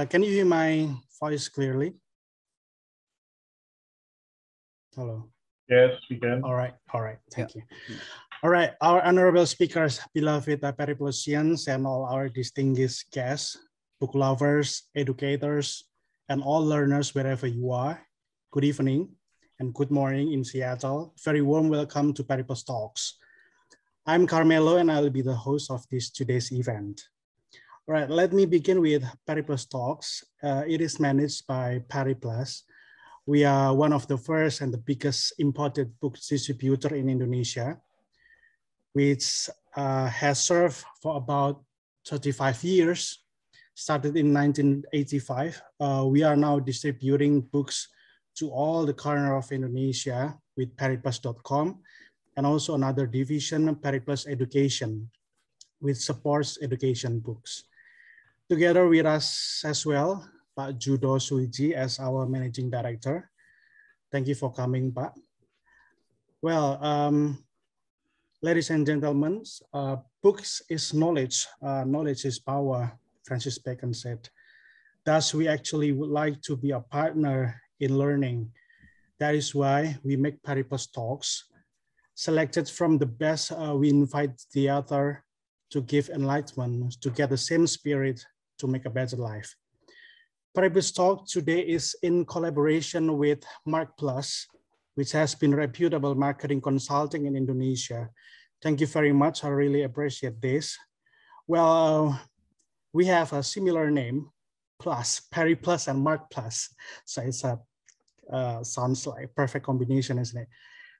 Uh, can you hear my voice clearly? Hello. Yes, we can. All right. All right. Thank yeah. you. All right. Our honorable speakers, beloved Periplosians, and all our distinguished guests, book lovers, educators, and all learners wherever you are. Good evening and good morning in Seattle. Very warm welcome to Periplus Talks. I'm Carmelo and I'll be the host of this today's event. All right, let me begin with Periplus Talks. Uh, it is managed by Periplus. We are one of the first and the biggest imported book distributor in Indonesia, which uh, has served for about 35 years. Started in 1985. Uh, we are now distributing books to all the corner of Indonesia with periplus.com and also another division, Periplus Education, which supports education books. Together with us as well, Pak Judo Suiji as our Managing Director. Thank you for coming, Pak. Well, um, ladies and gentlemen, uh, books is knowledge, uh, knowledge is power, Francis Bacon said. Thus, we actually would like to be a partner in learning. That is why we make Periplus talks. Selected from the best, uh, we invite the other to give enlightenment, to get the same spirit to make a better life. Periplus Talk today is in collaboration with Mark Plus, which has been reputable marketing consulting in Indonesia. Thank you very much. I really appreciate this. Well, we have a similar name, Plus, Perry Plus and Mark Plus. So it's a uh, sounds like perfect combination, isn't it?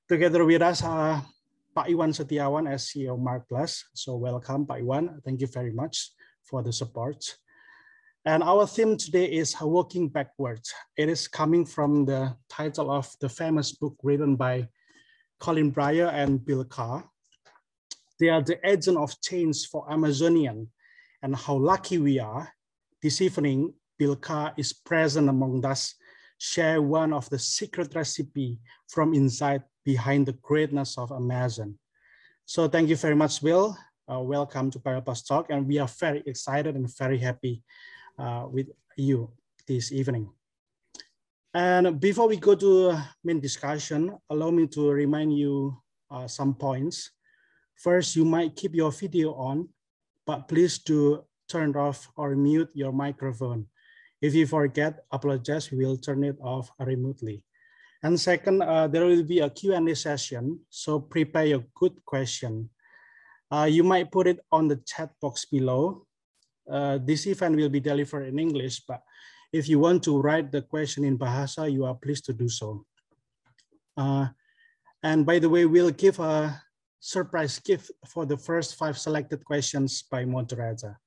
Together with us, uh, Pak Iwan Setiawan as CEO Mark Plus. So welcome, Pak Iwan. Thank you very much for the support. And our theme today is Working Backwards. It is coming from the title of the famous book written by Colin Bryar and Bill Carr. They are the agent of change for Amazonian and how lucky we are. This evening, Bill Carr is present among us, share one of the secret recipe from inside behind the greatness of Amazon. So thank you very much, Bill. Uh, welcome to Periplus Talk, and we are very excited and very happy with you this evening. And before we go to main discussion, allow me to remind you uh, some points. First, you might keep your video on, but please do turn off or mute your microphone. If you forget, apologize, we will turn it off remotely. And second, uh, there will be a Q&A session, so prepare your good question. Uh, you might put it on the chat box below uh, this event will be delivered in English, but if you want to write the question in Bahasa, you are pleased to do so. Uh, and by the way, we'll give a surprise gift for the first five selected questions by moderator.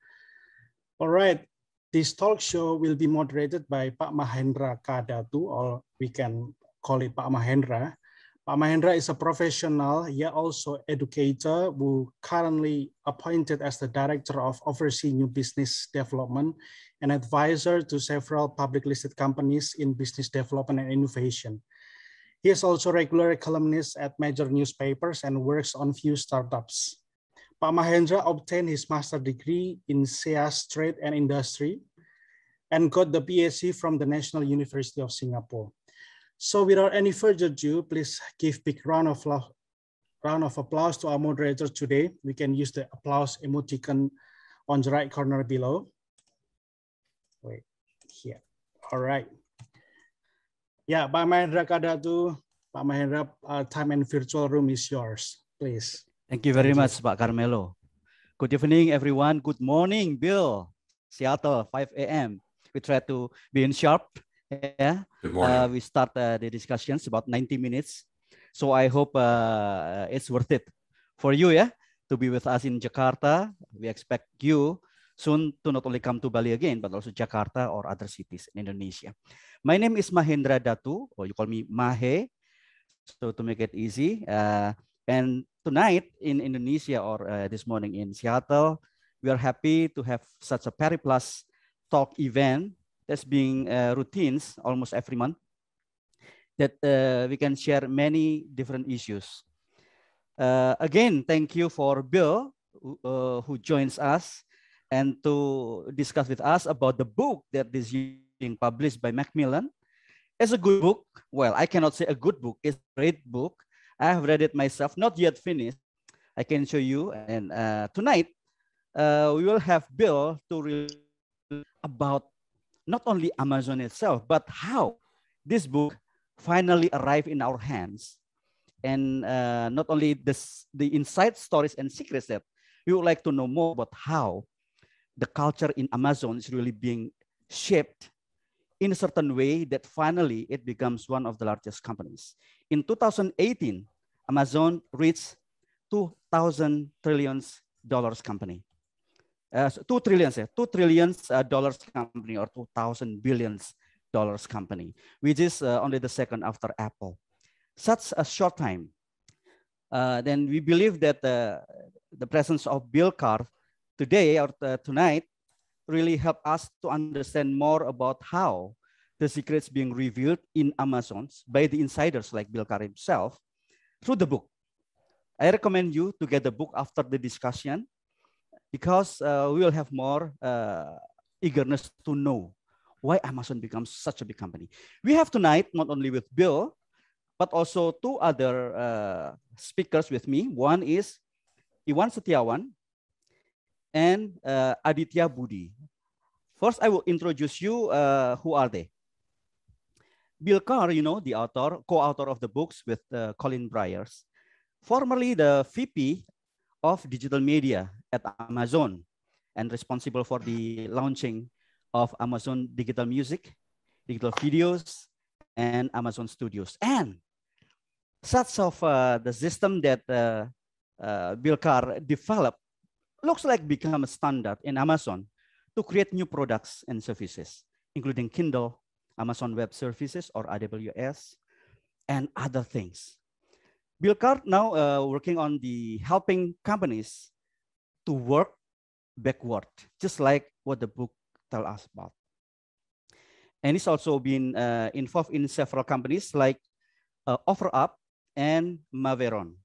All right, this talk show will be moderated by Pak Mahendra Kadatu, or we can call it Pak Mahendra. Pak Mahendra is a professional, yet also educator who currently appointed as the Director of Overseas New Business Development and advisor to several public listed companies in business development and innovation. He is also regular columnist at major newspapers and works on few startups. Pak Mahendra obtained his master degree in SEAS Trade and Industry and got the PhD from the National University of Singapore. So without any further ado, please give big round of round of applause to our moderator today. We can use the applause emoticon on the right corner below. Wait, here. All right. Yeah, Pak Mahendra Kadatu, Pak Mahendra, uh, time and virtual room is yours, please. Thank you very Thank much, you. Pak Carmelo. Good evening, everyone. Good morning, Bill. Seattle, 5 a.m. We try to be in sharp yeah. Good morning. Uh, we start uh, the discussions about 90 minutes. So I hope uh, it's worth it for you, yeah, to be with us in Jakarta. We expect you soon to not only come to Bali again, but also Jakarta or other cities in Indonesia. My name is Mahendra Datu, or you call me Mahe. So to make it easy, uh, and tonight in Indonesia or uh, this morning in Seattle, we are happy to have such a Periplus talk event that's being uh, routines almost every month that uh, we can share many different issues. Uh, again, thank you for Bill who, uh, who joins us and to discuss with us about the book that is being published by Macmillan. It's a good book. Well, I cannot say a good book. It's a great book. I have read it myself, not yet finished. I can show you. And uh, tonight, uh, we will have Bill to read about not only Amazon itself, but how this book finally arrived in our hands. And uh, not only this, the inside stories and secrets that we would like to know more about how the culture in Amazon is really being shaped in a certain way that finally it becomes one of the largest companies. In 2018, Amazon reached 2,000 trillions dollars company. Uh, 2 trillions, yeah, 2 trillions uh, dollars company or 2,000 billions dollars company, which is uh, only the second after Apple. Such a short time. Uh, then we believe that the presence of Bill Carr today or tonight really help us to understand more about how the secrets being revealed in Amazons by the insiders like Bill Carr himself through the book. I recommend you to get the book after the discussion because uh, we will have more uh, eagerness to know why Amazon becomes such a big company. We have tonight, not only with Bill, but also two other uh, speakers with me. One is Iwan Setiawan, and uh, Aditya Budi. First, I will introduce you. Uh, who are they? Bill Carr, you know, the author, co-author of the books with uh, Colin Bryers, formerly the VP of digital media at Amazon and responsible for the launching of Amazon Digital Music, Digital Videos, and Amazon Studios. And such of uh, the system that uh, uh, Bill Carr developed looks like become a standard in Amazon to create new products and services, including Kindle, Amazon Web Services or AWS, and other things. Bill Carr now uh, working on the helping companies to work backward, just like what the book tell us about. And he's also been uh, involved in several companies like uh, OfferUp and Maveron.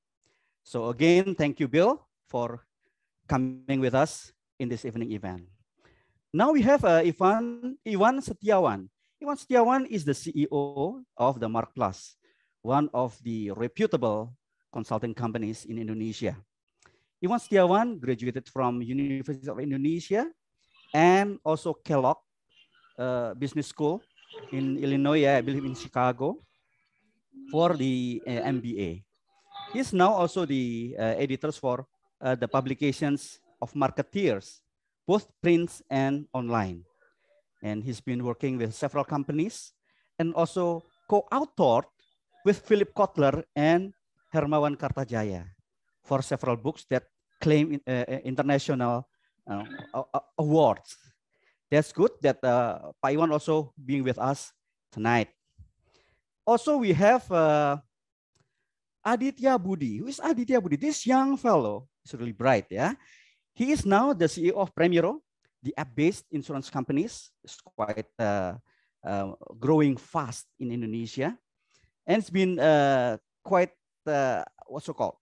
So again, thank you, Bill, for coming with us in this evening event. Now we have uh, Ivan, Iwan Setiawan. Iwan Setiawan is the CEO of the Mark Plus, one of the reputable consulting companies in Indonesia. Iwan Setiawan graduated from University of Indonesia and also Kellogg uh, Business School in Illinois, I believe in Chicago, for the uh, MBA. He's now also the uh, editors for uh, the publications of marketeers, both print and online. And he's been working with several companies and also co-authored with Philip Kotler and Hermawan Kartajaya for several books that claim uh, uh international uh, awards. That's good that uh, Paiwan also being with us tonight. Also, we have Aditya Budi. Who is Aditya Budi? This young fellow is really bright. Yeah, he is now the CEO of Premiero, the app-based insurance companies. It's quite uh, uh, growing fast in Indonesia, and it's been uh, quite what's so called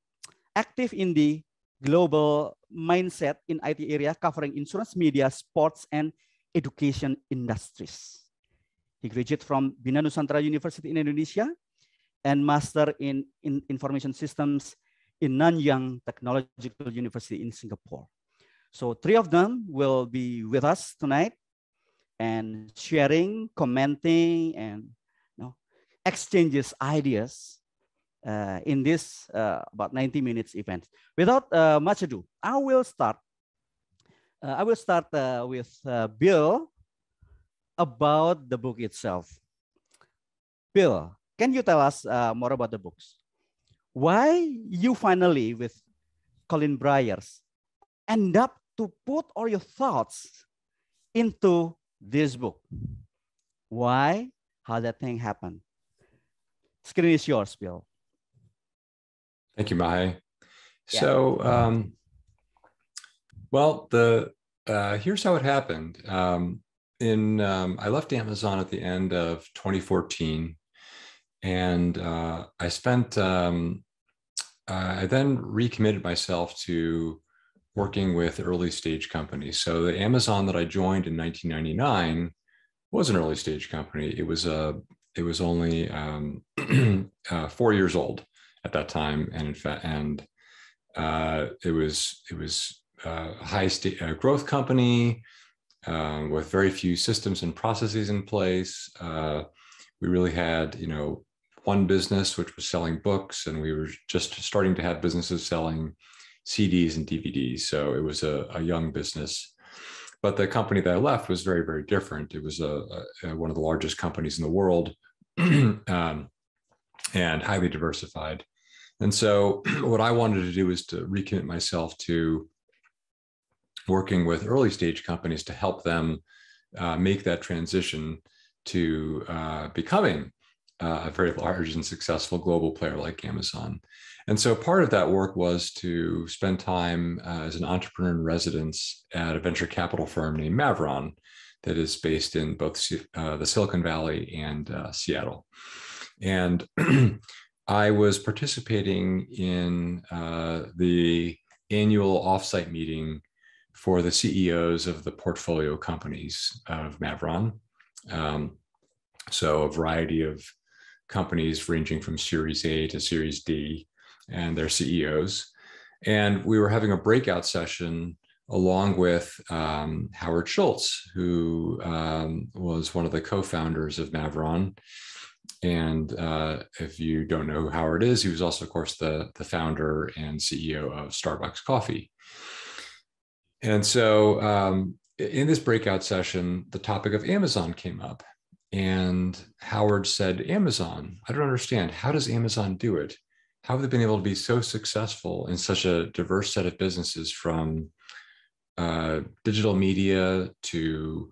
active in the global mindset in IT area covering insurance, media, sports, and education industries. He graduated from Bina Nusantara University in Indonesia and master in, in information systems in Nanyang Technological University in Singapore. So three of them will be with us tonight and sharing, commenting, and you know, exchanges ideas uh, in this uh, about 90 minutes event. Without uh, much ado, I will start. Uh, I will start uh, with uh, Bill about the book itself. Bill, can you tell us more about the books? why you finally with Colin Bryars end up to put all your thoughts into this book. Why? How that thing happened? Screen is yours, Bill. Thank you, Mahe. Yeah. So, um, well, the uh, here's how it happened. Um, in um, I left Amazon at the end of 2014, and uh, I spent um, uh, I then recommitted myself to working with early stage companies. So the Amazon that I joined in 1999 was an early stage company. It was a it was only um, uh, four years old at that time, and in fact, and uh, it was it was uh, a high state uh, growth company um, with very few systems and processes in place. Uh, we really had you know one business which was selling books, and we were just starting to have businesses selling CDs and DVDs. So it was a, a young business. But the company that I left was very, very different. It was a, a one of the largest companies in the world um, and highly diversified. And so, what I wanted to do was to recommit myself to working with early stage companies to help them uh, make that transition to uh, becoming uh, a very large and successful global player like Amazon. And so part of that work was to spend time uh, as an entrepreneur in residence at a venture capital firm named Maveron that is based in both uh, the Silicon Valley and uh, Seattle. And I was participating in uh, the annual offsite meeting for the CEOs of the portfolio companies of Maveron. Um, so a variety of companies ranging from Series A to Series D and their CEOs. And we were having a breakout session along with um, Howard Schultz, who um, was one of the co founders of Maveron. And uh, if you don't know who Howard is, he was also, of course, the, the founder and CEO of Starbucks Coffee. And so um, in this breakout session, the topic of Amazon came up. And Howard said, Amazon, I don't understand. How does Amazon do it? how have they been able to be so successful in such a diverse set of businesses from uh, digital media to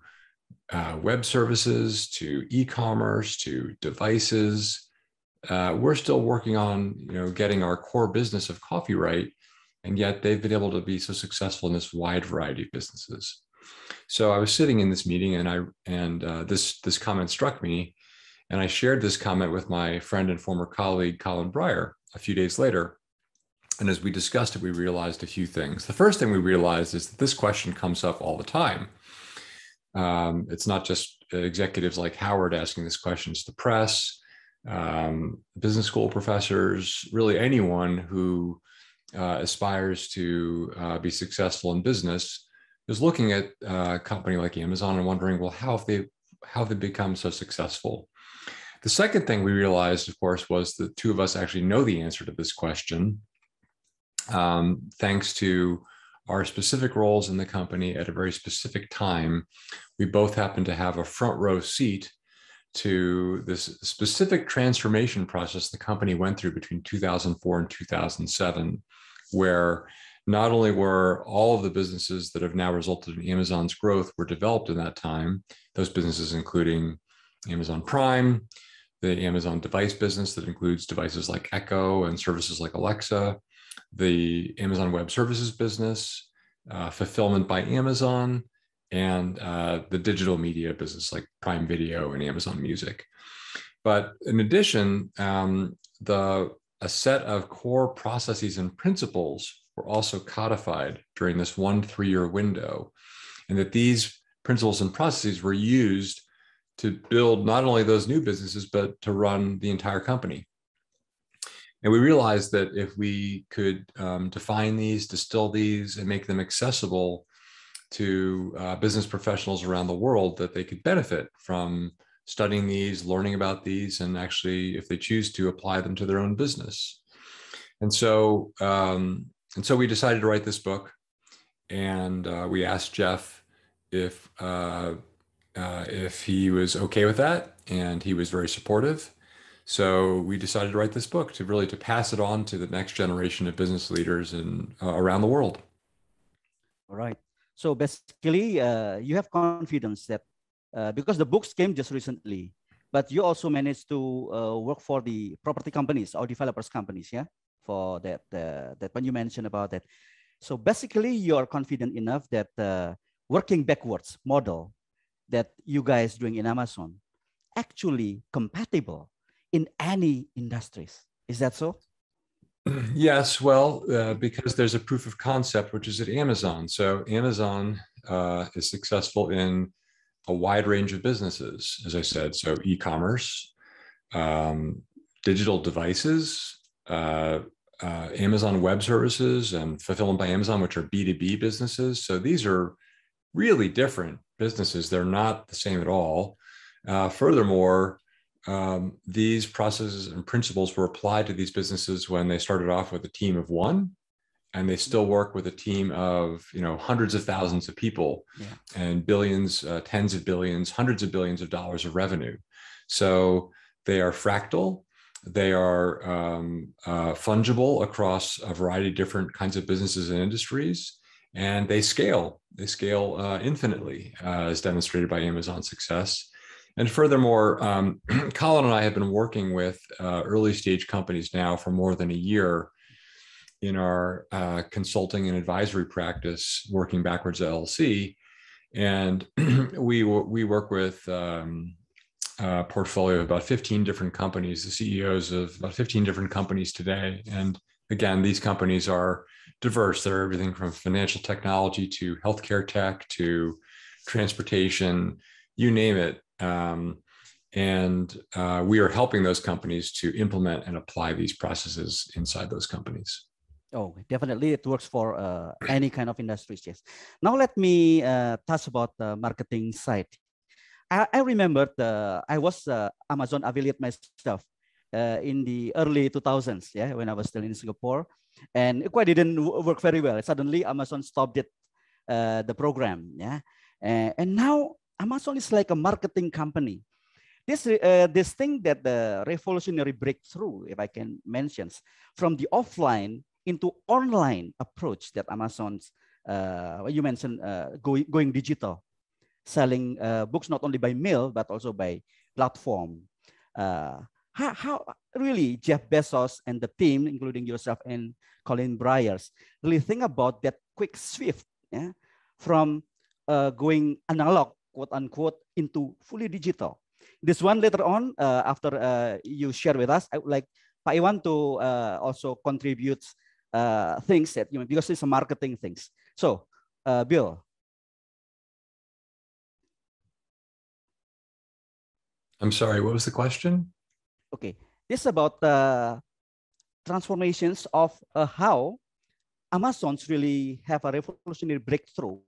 uh, web services to e-commerce to devices uh, we're still working on you know getting our core business of coffee right and yet they've been able to be so successful in this wide variety of businesses so i was sitting in this meeting and i and uh, this this comment struck me and i shared this comment with my friend and former colleague colin Bryar a few days later. And as we discussed it, we realized a few things. The first thing we realized is that this question comes up all the time. Um, it's not just executives like Howard asking this question, it's the press, um, business school professors, really anyone who uh, aspires to uh, be successful in business is looking at uh, a company like Amazon and wondering, well, how have they how have they become so successful? The second thing we realized, of course, was the two of us actually know the answer to this question, um, thanks to our specific roles in the company at a very specific time. We both happen to have a front row seat to this specific transformation process the company went through between 2004 and 2007, where not only were all of the businesses that have now resulted in Amazon's growth were developed in that time, those businesses including Amazon Prime, the Amazon device business that includes devices like Echo and services like Alexa, the Amazon Web Services business, uh, fulfillment by Amazon, and uh, the digital media business like Prime Video and Amazon Music. But in addition, um, the a set of core processes and principles were also codified during this one three-year window, and that these principles and processes were used to build not only those new businesses, but to run the entire company. And we realized that if we could um, define these, distill these, and make them accessible to uh, business professionals around the world, that they could benefit from studying these, learning about these, and actually, if they choose to, apply them to their own business. And so, um, and so we decided to write this book, and uh, we asked Jeff if uh, uh, if he was okay with that, and he was very supportive. So we decided to write this book to really to pass it on to the next generation of business leaders and uh, around the world. All right. So basically, uh, you have confidence that uh, because the books came just recently, but you also managed to uh, work for the property companies or developers companies, yeah, for that uh, that when you mentioned about that. So basically, you are confident enough that working backwards model that you guys doing in Amazon actually compatible in any industries. Is that so? Yes, well, uh, because there's a proof of concept, which is at Amazon. So Amazon uh, is successful in a wide range of businesses, as I said. So e-commerce, um, digital devices, uh, uh Amazon Web Services, and Fulfillment by Amazon, which are B2B businesses. So these are really different businesses. They're not the same at all. Uh, furthermore, um, these processes and principles were applied to these businesses when they started off with a team of one and they still work with a team of you know hundreds of thousands of people yeah. and billions uh, tens of billions hundreds of billions of dollars of revenue. So they are fractal. They are um, uh, fungible across a variety of different kinds of businesses and industries and they scale. They scale uh, infinitely uh, as demonstrated by amazon's success and furthermore, um, Colin and I have been working with uh, early stage companies now for more than a year in our uh, consulting and advisory practice, working backwards at LLC. And we, we work with um, a portfolio of about 15 different companies, the CEOs of about 15 different companies today. And again, these companies are diverse. They're everything from financial technology to healthcare tech to transportation, you name it. Um, and uh, we are helping those companies to implement and apply these processes inside those companies. Oh, definitely, it works for uh, any kind of industries. Yes. Now let me uh, touch about the marketing side. I, I remember the, I was uh, Amazon affiliate myself uh, in the early 2000s. Yeah, when I was still in Singapore, and it quite didn't work very well. Suddenly, Amazon stopped it, uh, the program. Yeah, and now Amazon is like a marketing company. This, uh, this thing that the revolutionary breakthrough, if I can mention, from the offline into online approach that Amazon's, uh, you mentioned, uh, going, going digital, selling uh, books not only by mail, but also by platform. Uh, how, how really Jeff Bezos and the team, including yourself and Colin Byers, really think about that quick shift yeah, from uh, going analog quote unquote into fully digital. This one later on, uh, after uh, you share with us, I would like Pak Iwan to uh, also contribute uh, things that you know, because it's a marketing things. So, uh, Bill. I'm sorry, what was the question? Okay, this is about uh, transformations of how Amazons really have a revolutionary breakthrough,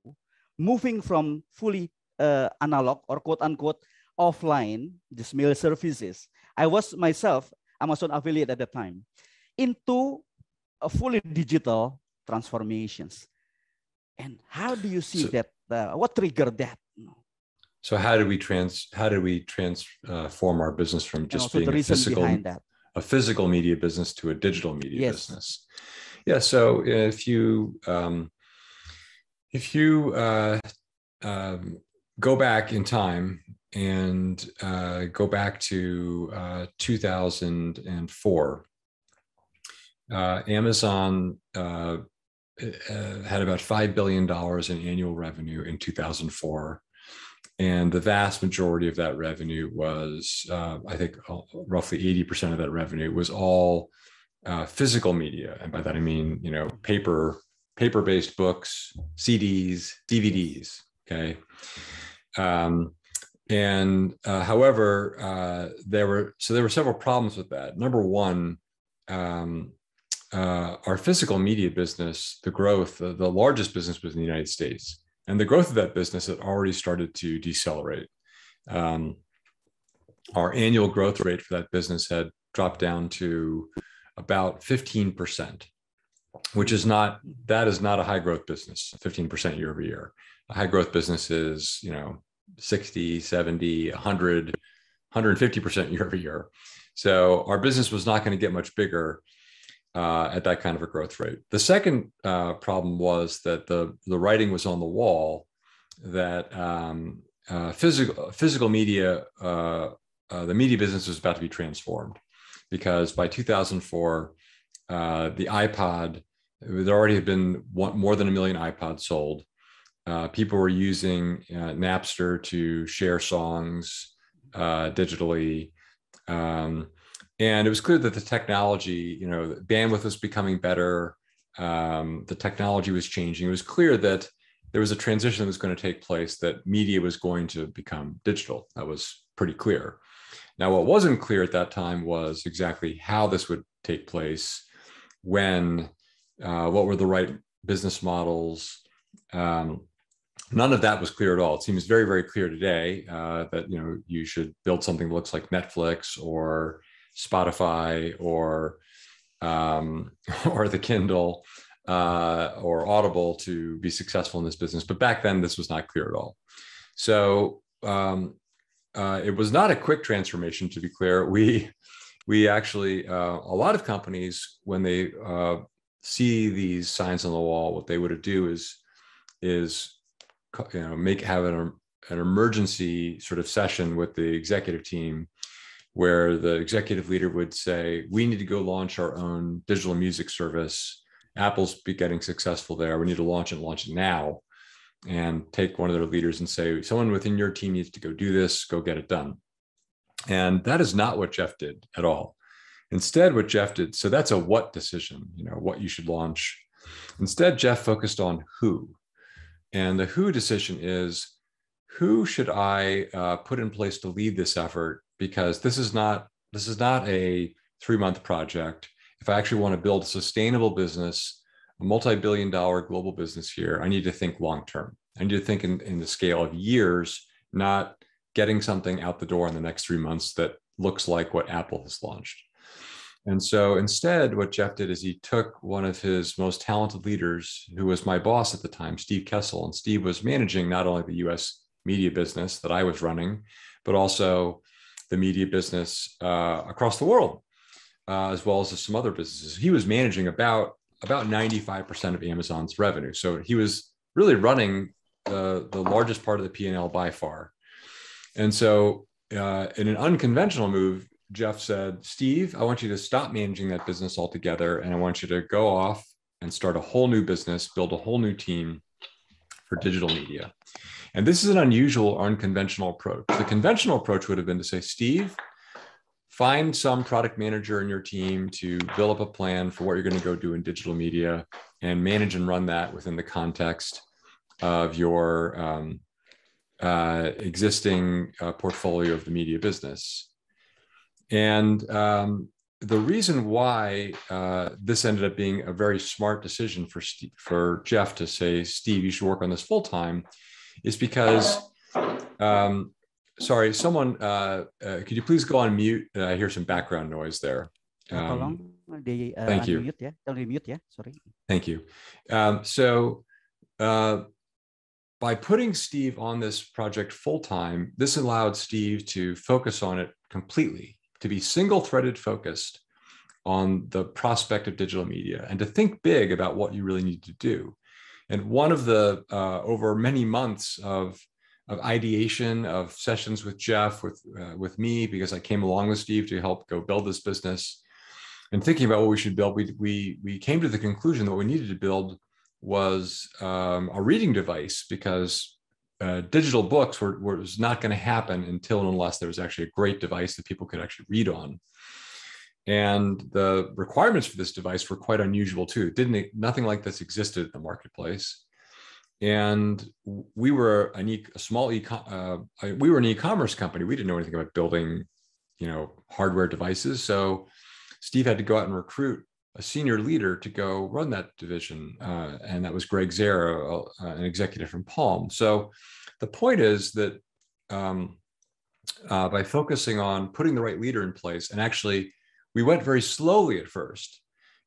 moving from fully uh, analog or quote unquote offline, this mail services. I was myself Amazon affiliate at the time into a fully digital transformations. And how do you see so, that? Uh, what triggered that? So how did we trans? How did we transform our business from just being a physical, a physical media business to a digital media yes. business? Yeah. So if you um, if you uh, um, go back in time and uh, go back to uh, 2004. Uh, Amazon uh, uh, had about $5 billion in annual revenue in 2004. And the vast majority of that revenue was, uh, I think, roughly 80% of that revenue was all physical media. And by that, I mean, you know, paper, paper-based books, CDs, DVDs, okay? Um, and uh, however, uh, there were so there were several problems with that. Number one, um, uh, our physical media business, the growth, the, the largest business was in the United States, and the growth of that business had already started to decelerate. Um, our annual growth rate for that business had dropped down to about 15%, which is not that is not a high growth business, 15% year over year. A high growth business is, you know, 60, 70, 100, 150% year over year. So our business was not going to get much bigger uh, at that kind of a growth rate. The second uh, problem was that the, the writing was on the wall that um, uh, physical, physical media, uh, uh, the media business was about to be transformed because by 2004, uh, the iPod, there already had been one, more than a million iPods sold uh, people were using uh, Napster to share songs uh, digitally. Um, and it was clear that the technology, you know, bandwidth was becoming better. Um, the technology was changing. It was clear that there was a transition that was going to take place, that media was going to become digital. That was pretty clear. Now, what wasn't clear at that time was exactly how this would take place, when, uh, what were the right business models. Um, none of that was clear at all. It seems very, very clear today uh, that you know you should build something that looks like Netflix or Spotify or um, or the Kindle uh, or Audible to be successful in this business. But back then, this was not clear at all. So um, uh, it was not a quick transformation. To be clear, we we actually uh, a lot of companies when they uh, see these signs on the wall, what they would do is is you know make have an, an emergency sort of session with the executive team where the executive leader would say, we need to go launch our own digital music service. Apple's be getting successful there. We need to launch it, launch it now. And take one of their leaders and say, someone within your team needs to go do this, go get it done. And that is not what Jeff did at all. Instead, what Jeff did, so that's a what decision, you know, what you should launch. Instead, Jeff focused on who. And the who decision is who should I uh, put in place to lead this effort because this is not this is not a three month project. If I actually want to build a sustainable business, a multi billion dollar global business here, I need to think long term. I need to think in, in the scale of years, not getting something out the door in the next three months that looks like what Apple has launched. And so instead, what Jeff did is he took one of his most talented leaders, who was my boss at the time, Steve Kessel. And Steve was managing not only the US media business that I was running, but also the media business uh, across the world, uh, as well as some other businesses. He was managing about about 95% of Amazon's revenue. So he was really running the, the largest part of the P&L by far. And so uh, in an unconventional move, Jeff said, Steve, I want you to stop managing that business altogether. And I want you to go off and start a whole new business, build a whole new team for digital media. And this is an unusual or unconventional approach. The conventional approach would have been to say, Steve, find some product manager in your team to build up a plan for what you're going to go do in digital media and manage and run that within the context of your um, uh, existing uh, portfolio of the media business. And um, the reason why uh, this ended up being a very smart decision for Steve, for Jeff to say, Steve, you should work on this full time, is because, um, sorry, someone, uh, uh, could you please go on mute? I hear some background noise there. Um, the, uh, thank you. Mute, yeah? Mute, yeah? Sorry. Thank you. Um, so, uh, by putting Steve on this project full time, this allowed Steve to focus on it completely, to be single threaded focused on the prospect of digital media and to think big about what you really need to do. And one of the uh, over many months of of ideation of sessions with Jeff, with uh, with me, because I came along with Steve to help go build this business, and thinking about what we should build, we we we came to the conclusion that what we needed to build was um, a reading device because uh, digital books were, were was not going to happen until and unless there was actually a great device that people could actually read on. And the requirements for this device were quite unusual too. Didn't nothing like this existed in the marketplace. And we were an e, a small e uh, we were an e-commerce company. We didn't know anything about building, you know, hardware devices. So Steve had to go out and recruit a senior leader to go run that division, uh, and that was Gregg Zehr, uh, an executive from Palm. So the point is that um, uh, by focusing on putting the right leader in place and actually we went very slowly at first.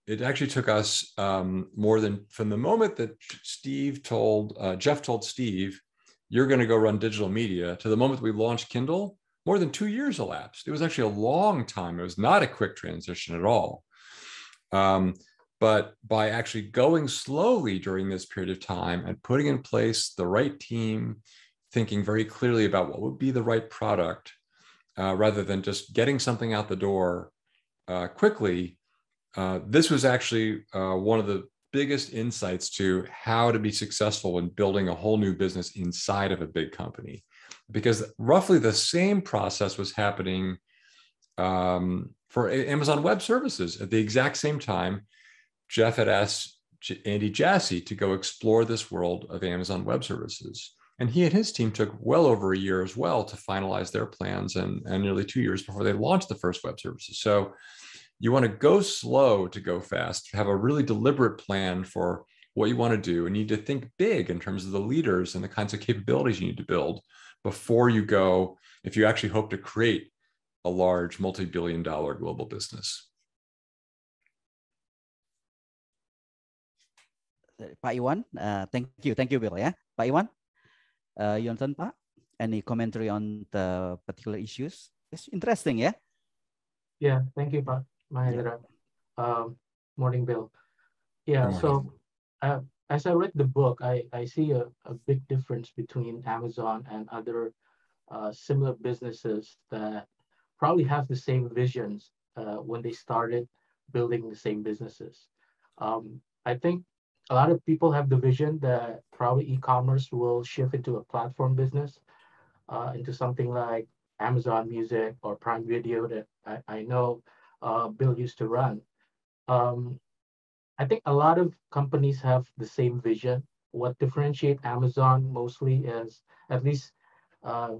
It actually took us um, more than from the moment that Steve told, uh, Jeff told Steve, you're going to go run digital media to the moment we launched Kindle, more than two years elapsed. It was actually a long time. It was not a quick transition at all. Um, but by actually going slowly during this period of time and putting in place the right team, thinking very clearly about what would be the right product, uh, rather than just getting something out the door uh, quickly, uh, this was actually uh, one of the biggest insights to how to be successful in building a whole new business inside of a big company. Because roughly the same process was happening um, for Amazon Web Services. At the exact same time, Jeff had asked Andy Jassy to go explore this world of Amazon Web Services. And he and his team took well over a year as well to finalize their plans and, and nearly two years before they launched the first web services. So you want to go slow to go fast, have a really deliberate plan for what you want to do, and you need to think big in terms of the leaders and the kinds of capabilities you need to build before you go, if you actually hope to create a large multi billion dollar global business. Pak Iwan, uh, thank you, thank you, Bill. Yeah, Pak Iwan, uh, Yonton, Pak, any commentary on the particular issues? It's interesting, yeah. Yeah, thank you, Pak Mahendra. Yeah. Um, morning, Bill. Yeah, morning. so uh, as I read the book, I, I see a, a big difference between Amazon and other uh, similar businesses that probably have the same visions uh, when they started building the same businesses. Um, I think a lot of people have the vision that probably e-commerce will shift into a platform business, uh, into something like Amazon Music or Prime Video that I, I know uh, Bill used to run. Um, I think a lot of companies have the same vision. What differentiate Amazon mostly is, at least uh,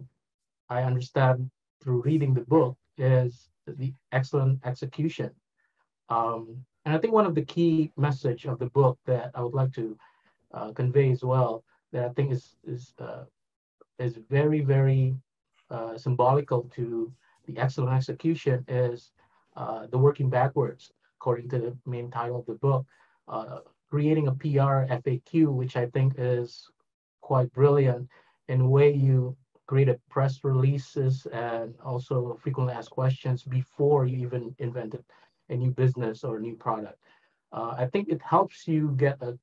I understand through reading the book, is the excellent execution. Um, and I think one of the key message of the book that I would like to uh, convey as well, that I think is is uh, is very very uh, symbolical to the excellent execution is uh, the working backwards according to the main title of the book, uh, creating a PR FAQ, which I think is quite brilliant in way you create a press releases and also frequently asked questions before you even invented a new business or a new product. Uh, I think it helps you get a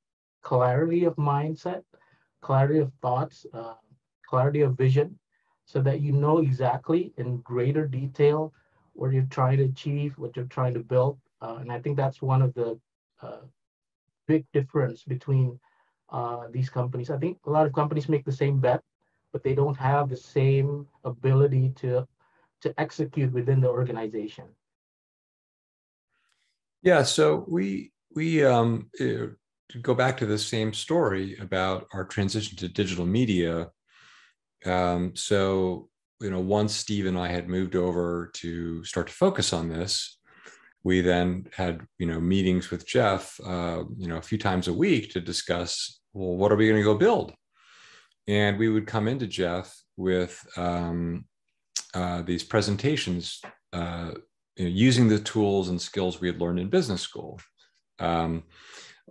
clarity of mindset, clarity of thoughts, uh, clarity of vision, so that you know exactly in greater detail what you're trying to achieve, what you're trying to build, uh, and I think that's one of the uh, big difference between uh, these companies. I think a lot of companies make the same bet, but they don't have the same ability to to execute within the organization. Yeah, so we we um, uh, go back to the same story about our transition to digital media. Um, so you know, once Steve and I had moved over to start to focus on this, we then had you know meetings with Jeff uh, you know a few times a week to discuss well what are we going to go build and we would come into Jeff with um, uh, these presentations uh, you know, using the tools and skills we had learned in business school um,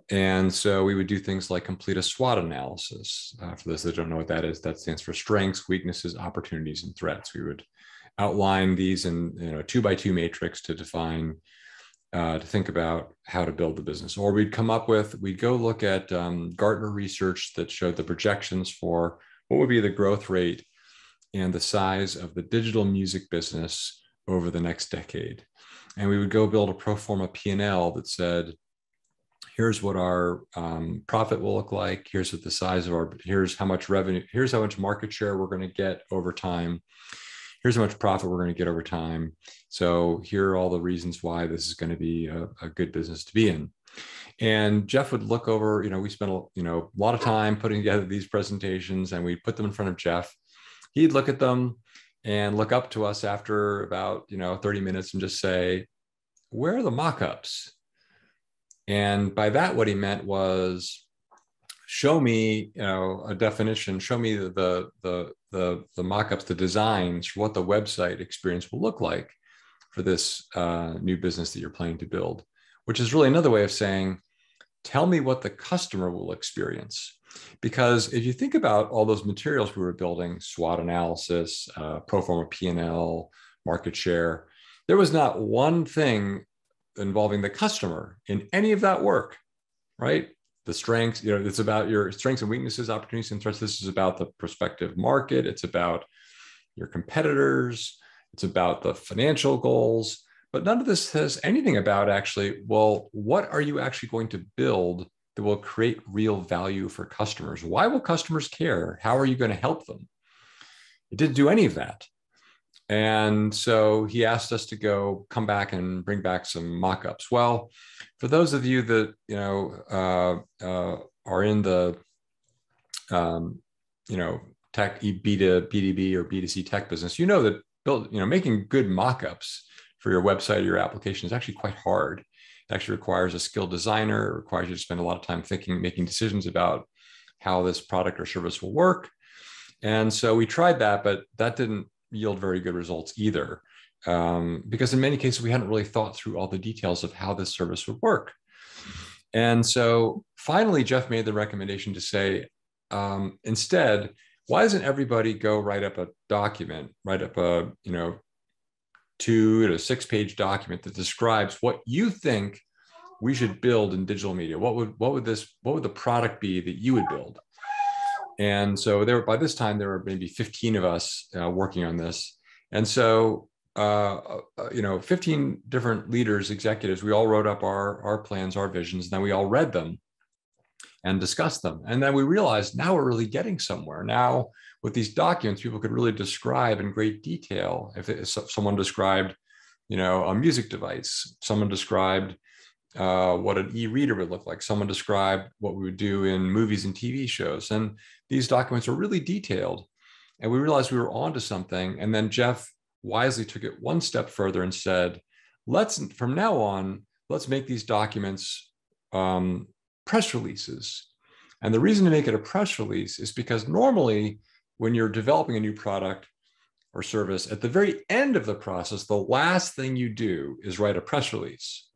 and so we would do things like complete a SWOT analysis. Uh, for those that don't know what that is, that stands for strengths, weaknesses, opportunities, and threats. We would outline these in you know two by two matrix to define uh, to think about how to build the business. Or we'd come up with, we'd go look at um, Gartner research that showed the projections for what would be the growth rate and the size of the digital music business over the next decade. And we would go build a pro forma P&L that said, here's what our um, profit will look like. Here's what the size of our, here's how much revenue, here's how much market share we're going to get over time here's how much profit we're going to get over time. So here are all the reasons why this is going to be a, a good business to be in. And Jeff would look over, you know, we spent a, you know, a lot of time putting together these presentations and we put them in front of Jeff. He'd look at them and look up to us after about, you know, 30 minutes and just say, where are the mock-ups? And by that, what he meant was, show me you know a definition show me the the the the, the mock-ups the designs what the website experience will look like for this uh, new business that you're planning to build which is really another way of saying tell me what the customer will experience. Because if you think about all those materials we were building swot analysis uh, pro forma p&l market share there was not one thing involving the customer in any of that work right the strengths, you know, it's about your strengths and weaknesses, opportunities and threats. This is about the prospective market. It's about your competitors. It's about the financial goals. But none of this says anything about actually, well, what are you actually going to build that will create real value for customers? Why will customers care? How are you going to help them? It didn't do any of that. And so he asked us to go come back and bring back some mock-ups. Well, for those of you that you know uh, uh, are in the um, you know tech B to B2B or B2C tech business, you know that build you know making good mock-ups for your website or your application is actually quite hard. It actually requires a skilled designer. It requires you to spend a lot of time thinking, making decisions about how this product or service will work. And so we tried that, but that didn't yield very good results either. Um, because in many cases, we hadn't really thought through all the details of how this service would work. And so finally, Jeff made the recommendation to say, um, instead, why doesn't everybody go write up a document, write up a, you know, two to six page document that describes what you think we should build in digital media? What would, what would this, what would the product be that you would build? And so there, by this time, there were maybe 15 of us uh, working on this. And so, uh, uh, you know, 15 different leaders, executives, we all wrote up our, our plans, our visions, and then we all read them and discussed them. And then we realized now we're really getting somewhere. Now, with these documents, people could really describe in great detail. If, it, if someone described, you know, a music device, someone described uh, what an e-reader would look like. Someone described what we would do in movies and TV shows. And these documents are really detailed. And we realized we were onto something. And then Jeff wisely took it one step further and said, let's, from now on, let's make these documents um, press releases. And the reason to make it a press release is because normally when you're developing a new product or service, at the very end of the process, the last thing you do is write a press release.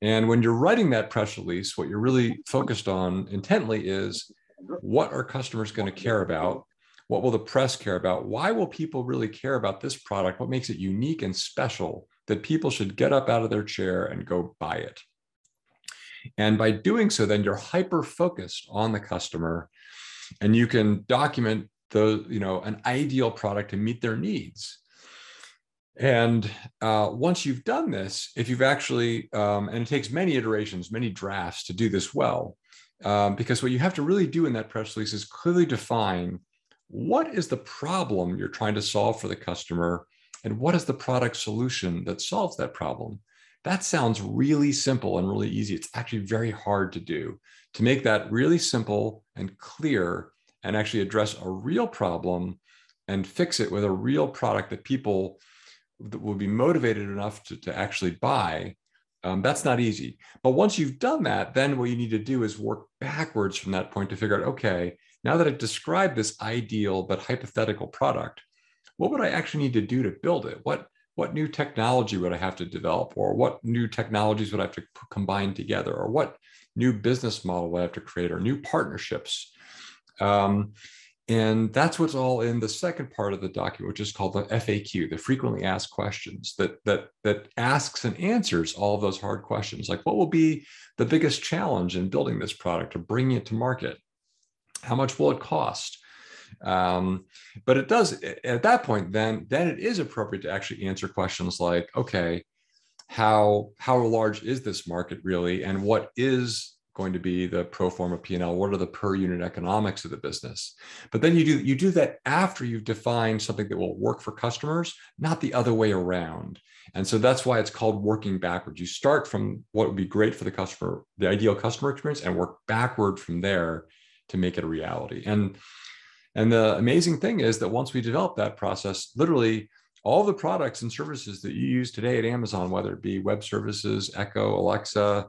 And when you're writing that press release, what you're really focused on intently is what are customers going to care about? What will the press care about? Why will people really care about this product? What makes it unique and special that people should get up out of their chair and go buy it? And by doing so, then you're hyper focused on the customer and you can document the, you know, an ideal product to meet their needs. And uh, once you've done this, if you've actually, um, and it takes many iterations, many drafts to do this well, um, because what you have to really do in that press release is clearly define what is the problem you're trying to solve for the customer and what is the product solution that solves that problem. That sounds really simple and really easy. It's actually very hard to do. To make that really simple and clear and actually address a real problem and fix it with a real product that people that will be motivated enough to, to actually buy, um, that's not easy. But once you've done that, then what you need to do is work backwards from that point to figure out, okay, now that I've described this ideal but hypothetical product, what would I actually need to do to build it? What what new technology would I have to develop, or what new technologies would I have to combine together, or what new business model would I have to create, or new partnerships? Um, and that's what's all in the second part of the document, which is called the FAQ, the frequently asked questions that that that asks and answers all of those hard questions, like what will be the biggest challenge in building this product or bringing it to market? How much will it cost? Um, but it does at that point, then then it is appropriate to actually answer questions like, okay, how how large is this market really, and what is going to be the pro forma P&L? What are the per unit economics of the business? But then you do you do that after you've defined something that will work for customers, not the other way around. And so that's why it's called working backwards. You start from what would be great for the customer, the ideal customer experience, and work backward from there to make it a reality. And and the amazing thing is that once we develop that process, literally all the products and services that you use today at Amazon, whether it be web services, Echo, Alexa,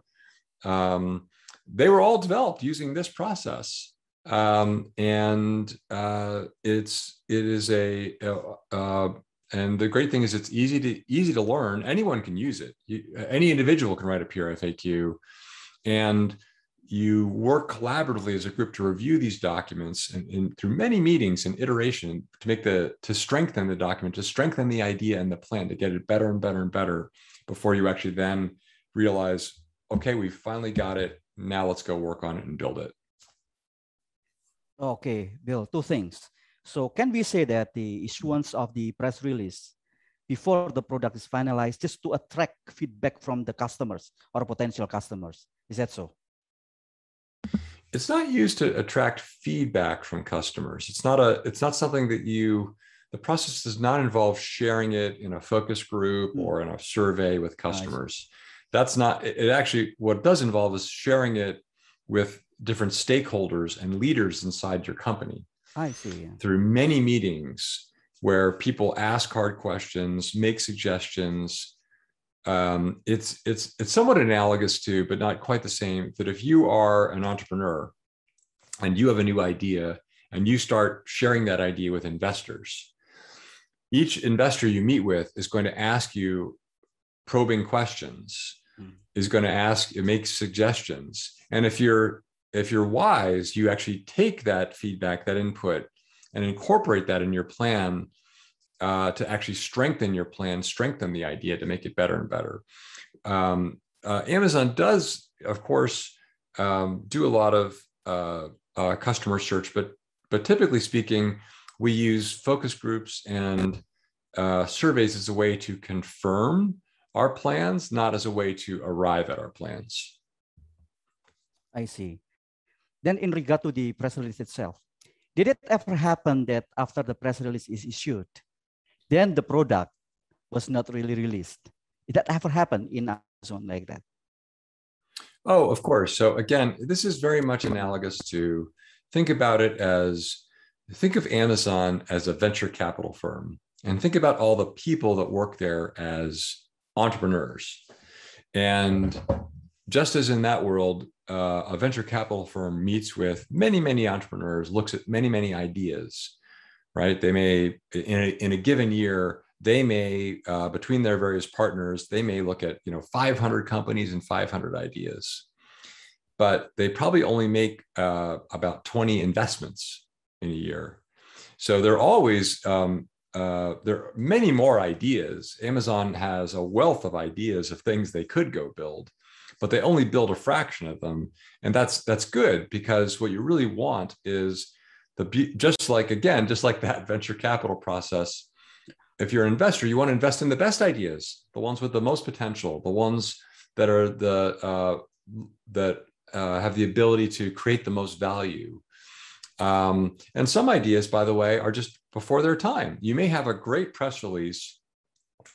um, they were all developed using this process. Um, and uh, it's it is a uh, and the great thing is it's easy to easy to learn. Anyone can use it. You, any individual can write a PR FAQ, and you work collaboratively as a group to review these documents and, and, through many meetings and iteration to make the to strengthen the document to strengthen the idea and the plan to get it better and better and better before you actually then realize okay we finally got it now let's go work on it and build it. Okay, Bill, two things. So can we say that the issuance of the press release before the product is finalized just to attract feedback from the customers or potential customers? Is that so? It's not used to attract feedback from customers. It's not a it's not something that you the process does not involve sharing it in a focus group hmm. or in a survey with customers. Nice. That's not it actually what it does involve is sharing it with different stakeholders and leaders inside your company. I see. Yeah. Through many meetings where people ask hard questions, make suggestions. Um, it's it's it's somewhat analogous to, but not quite the same. That if you are an entrepreneur and you have a new idea and you start sharing that idea with investors, each investor you meet with is going to ask you probing questions. Is going to ask it, makes suggestions. And if you're if you're wise you actually take that feedback that input and incorporate that in your plan uh, to actually strengthen your plan strengthen the idea to make it better and better. Um, uh, amazon does of course um, do a lot of uh, uh customer search but but typically speaking we use focus groups and uh, surveys as a way to confirm our plans, not as a way to arrive at our plans. I see. Then, in regard to the press release itself, did it ever happen that after the press release is issued, then the product was not really released? Did that ever happen in Amazon like that? Oh, of course. So again, this is very much analogous to think about it as think of Amazon as a venture capital firm and think about all the people that work there as entrepreneurs. And just as in that world, uh, a venture capital firm meets with many, many entrepreneurs, looks at many, many ideas, right? They may, in a, in a given year, they may, uh, between their various partners, they may look at, you know, 500 companies and 500 ideas, but they probably only make uh, about 20 investments in a year. So they're always um, uh, there are many more ideas. Amazon has a wealth of ideas of things they could go build, but they only build a fraction of them, and that's that's good because what you really want is the just like again, just like that venture capital process. If you're an investor, you want to invest in the best ideas, the ones with the most potential, the ones that are the uh, that uh, have the ability to create the most value. Um, and some ideas, by the way, are just before their time. You may have a great press release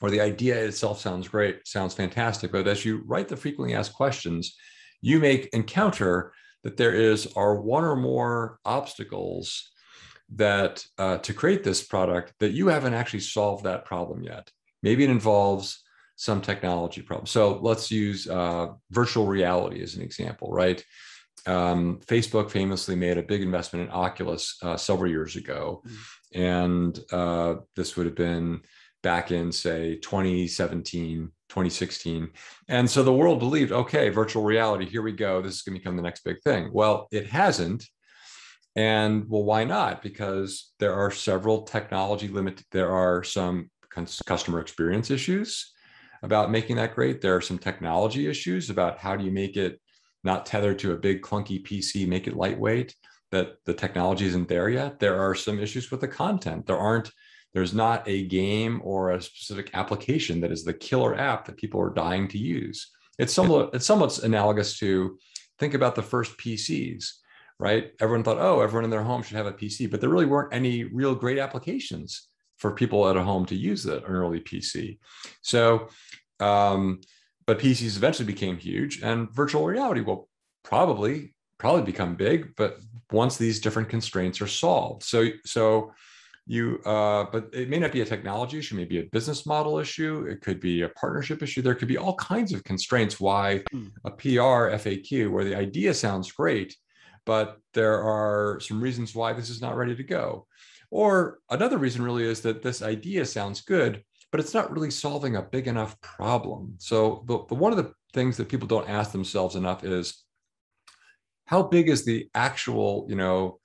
or the idea itself sounds great, sounds fantastic, but as you write the frequently asked questions, you may encounter that there is are one or more obstacles that uh, to create this product that you haven't actually solved that problem yet. Maybe it involves some technology problem. So let's use uh, virtual reality as an example, right? Um, Facebook famously made a big investment in Oculus uh, several years ago. Mm-hmm. And uh, this would have been back in say 2017 2016 and so the world believed okay virtual reality here we go. This is going to become the next big thing. Well it hasn't. And well why not? Because there are several technology limit there are some customer experience issues about making that great. There are some technology issues about how do you make it not tethered to a big clunky pc make it lightweight that the technology isn't there yet. There are some issues with the content. There aren't, there's not a game or a specific application that is the killer app that people are dying to use. It's somewhat, it's somewhat analogous to think about the first PCs, right? Everyone thought, oh, everyone in their home should have a PC, but there really weren't any real great applications for people at a home to use an early PC. So, um, but PCs eventually became huge, and virtual reality will probably probably become big, but once these different constraints are solved. So, so you, uh, but it may not be a technology issue, maybe a business model issue. It could be a partnership issue. There could be all kinds of constraints why hmm. a PR FAQ, where the idea sounds great, but there are some reasons why this is not ready to go. Or another reason really is that this idea sounds good, but it's not really solving a big enough problem. So the, the one of the things that people don't ask themselves enough is how big is the actual, you know,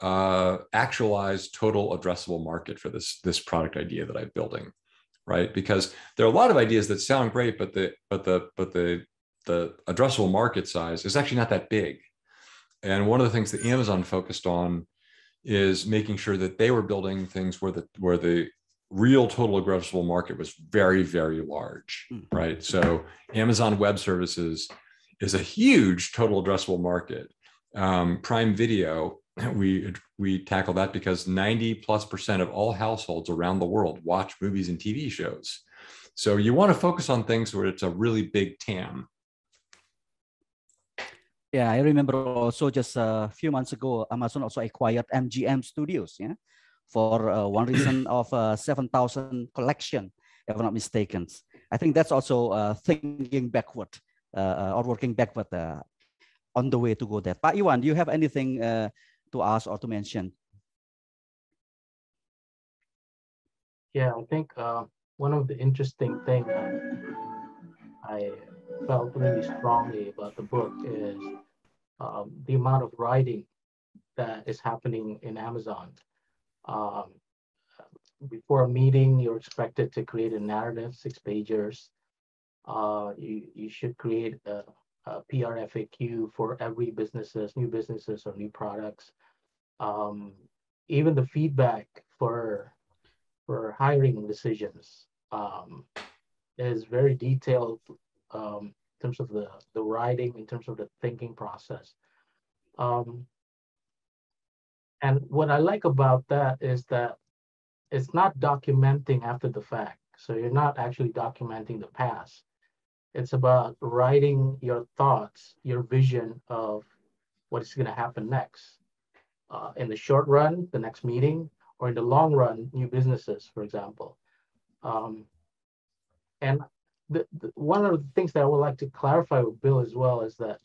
uh, actualized total addressable market for this this product idea that I'm building, right? Because there are a lot of ideas that sound great, but the but the but the the addressable market size is actually not that big. And one of the things that Amazon focused on is making sure that they were building things where the where the real total addressable market was very very large, hmm. right? So Amazon Web Services is a huge total addressable market. Um, Prime Video we we tackle that because 90 plus percent of all households around the world watch movies and TV shows. So you want to focus on things where it's a really big TAM. Yeah, I remember also just a few months ago, Amazon also acquired MGM Studios, yeah, for uh, one reason of uh, 7,000 collection, if I'm not mistaken. I think that's also uh, thinking backward uh, or working backward uh, on the way to go there. Pak Iwan, do you have anything uh, to ask or to mention? Yeah, I think uh, one of the interesting things I felt really strongly about the book is um, the amount of writing that is happening in Amazon. Um, before a meeting, you're expected to create a narrative, six pagers. Uh, you, you should create a, a PR FAQ for every businesses, new businesses or new products. Um, even the feedback for for hiring decisions um, is very detailed um, in terms of the the writing, in terms of the thinking process. Um, and what I like about that is that it's not documenting after the fact. So you're not actually documenting the past. It's about writing your thoughts, your vision of what is going to happen next. Uh, in the short run, the next meeting, or in the long run, new businesses, for example. Um, and the, the, one of the things that I would like to clarify with Bill as well is that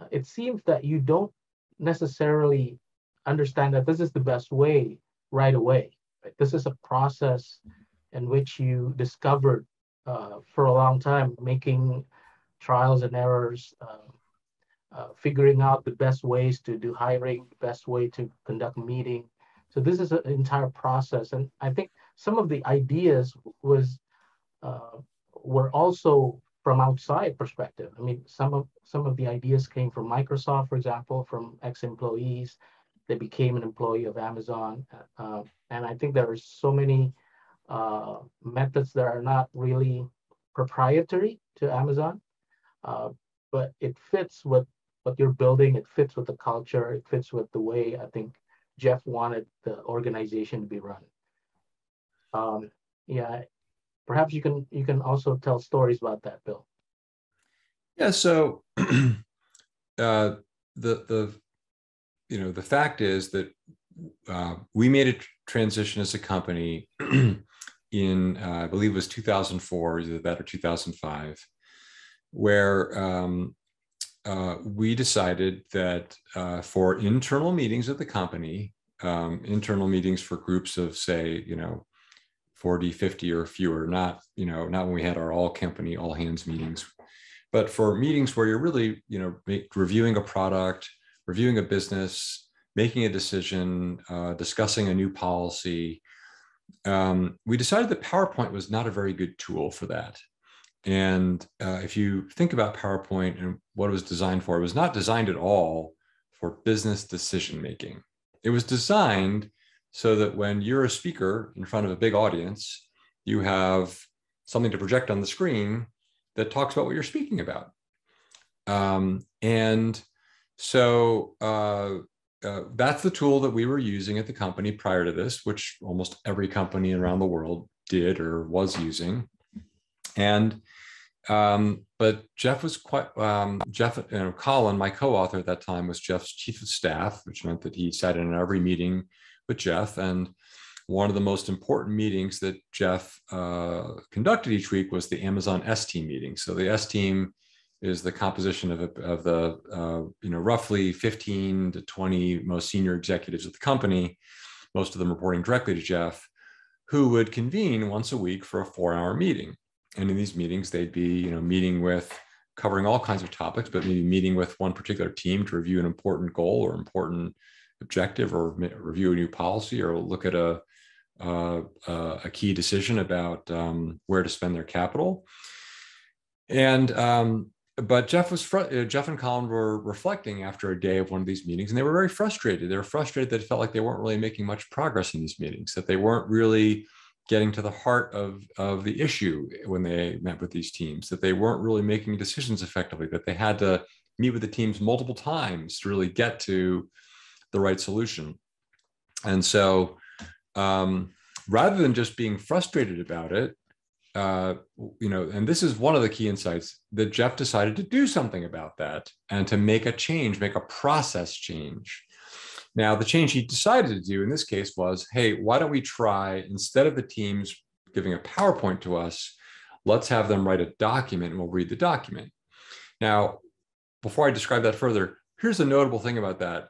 uh, it seems that you don't necessarily understand that this is the best way right away. Right? This is a process in which you discovered uh, for a long time, making trials and errors, uh, uh, figuring out the best ways to do hiring, best way to conduct meeting. So this is an entire process, and I think some of the ideas was uh, were also from outside perspective. I mean, some of some of the ideas came from Microsoft, for example, from ex-employees. They became an employee of Amazon, uh, and I think there are so many uh, methods that are not really proprietary to Amazon, uh, but it fits with what you're building. It fits with the culture. It fits with the way I think Jeff wanted the organization to be run. Um, yeah, perhaps you can you can also tell stories about that, Bill. Yeah. So uh, the the you know the fact is that uh, we made a transition as a company in uh, I believe it was 2004, either that or 2005, where um, uh, we decided that uh, for internal meetings of the company, um, internal meetings for groups of say, you know, 40, 50 or fewer, not, you know, not when we had our all company, all hands meetings, but for meetings where you're really, you know, make, reviewing a product, reviewing a business, making a decision, uh, discussing a new policy, um, we decided that PowerPoint was not a very good tool for that. And uh, if you think about PowerPoint and what it was designed for, it was not designed at all for business decision making. It was designed so that when you're a speaker in front of a big audience, you have something to project on the screen that talks about what you're speaking about. Um, and so uh, uh, that's the tool that we were using at the company prior to this, which almost every company around the world did or was using. And um, but Jeff was quite um, Jeff, you know, Colin, my co-author at that time, was Jeff's chief of staff, which meant that he sat in every meeting with Jeff. And one of the most important meetings that Jeff uh, conducted each week was the Amazon S team meeting. So the S team is the composition of, of the uh, you know roughly 15 to 20 most senior executives of the company. Most of them reporting directly to jeff who would convene once a week for a four hour meeting. And in these meetings they'd be you know meeting with covering all kinds of topics but maybe meeting with one particular team to review an important goal or important objective or review a new policy or look at a uh, uh, a key decision about um, where to spend their capital. And um, but Jeff was fr- uh, Jeff and Colin were reflecting after a day of one of these meetings, and they were very frustrated. They were frustrated that it felt like they weren't really making much progress in these meetings, that they weren't really getting to the heart of, of the issue when they met with these teams, that they weren't really making decisions effectively, that they had to meet with the teams multiple times to really get to the right solution. And so um, rather than just being frustrated about it, uh, you know, and this is one of the key insights that Jeff decided to do something about that and to make a change, make a process change. Now, the change he decided to do in this case was hey, why don't we try, instead of the teams giving a PowerPoint to us, let's have them write a document and we'll read the document. Now, before I describe that further, here's a notable thing about that.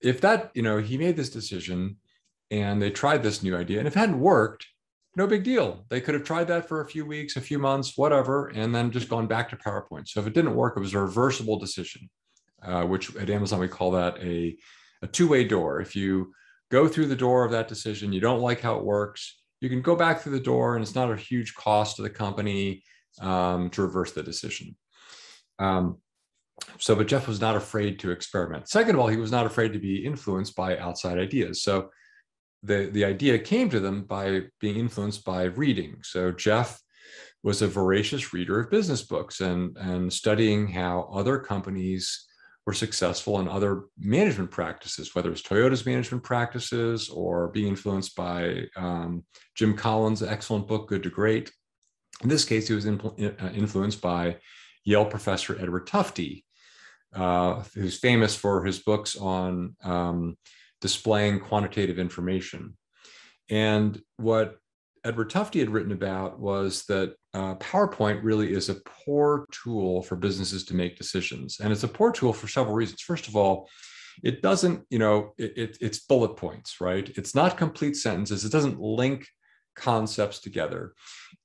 If that, you know, he made this decision and they tried this new idea, and if it hadn't worked, no big deal. They could have tried that for a few weeks, a few months, whatever, and then just gone back to PowerPoint. So if it didn't work, it was a reversible decision, uh, which at Amazon we call that a, a two-way door. If you go through the door of that decision, you don't like how it works, you can go back through the door, and it's not a huge cost to the company um, to reverse the decision. Um, so, but Jeff was not afraid to experiment. Second of all, he was not afraid to be influenced by outside ideas. So the, the idea came to them by being influenced by reading. So Jeff was a voracious reader of business books and, and studying how other companies were successful in other management practices, whether it's Toyota's management practices or being influenced by um, Jim Collins' excellent book, Good to Great. In this case, he was influ- uh, influenced by Yale professor Edward Tufte, uh, who's famous for his books on um, displaying quantitative information. And what Edward Tufte had written about was that uh, PowerPoint really is a poor tool for businesses to make decisions. And it's a poor tool for several reasons. First of all, it doesn't, you know, it, it, it's bullet points, right? It's not complete sentences. It doesn't link concepts together.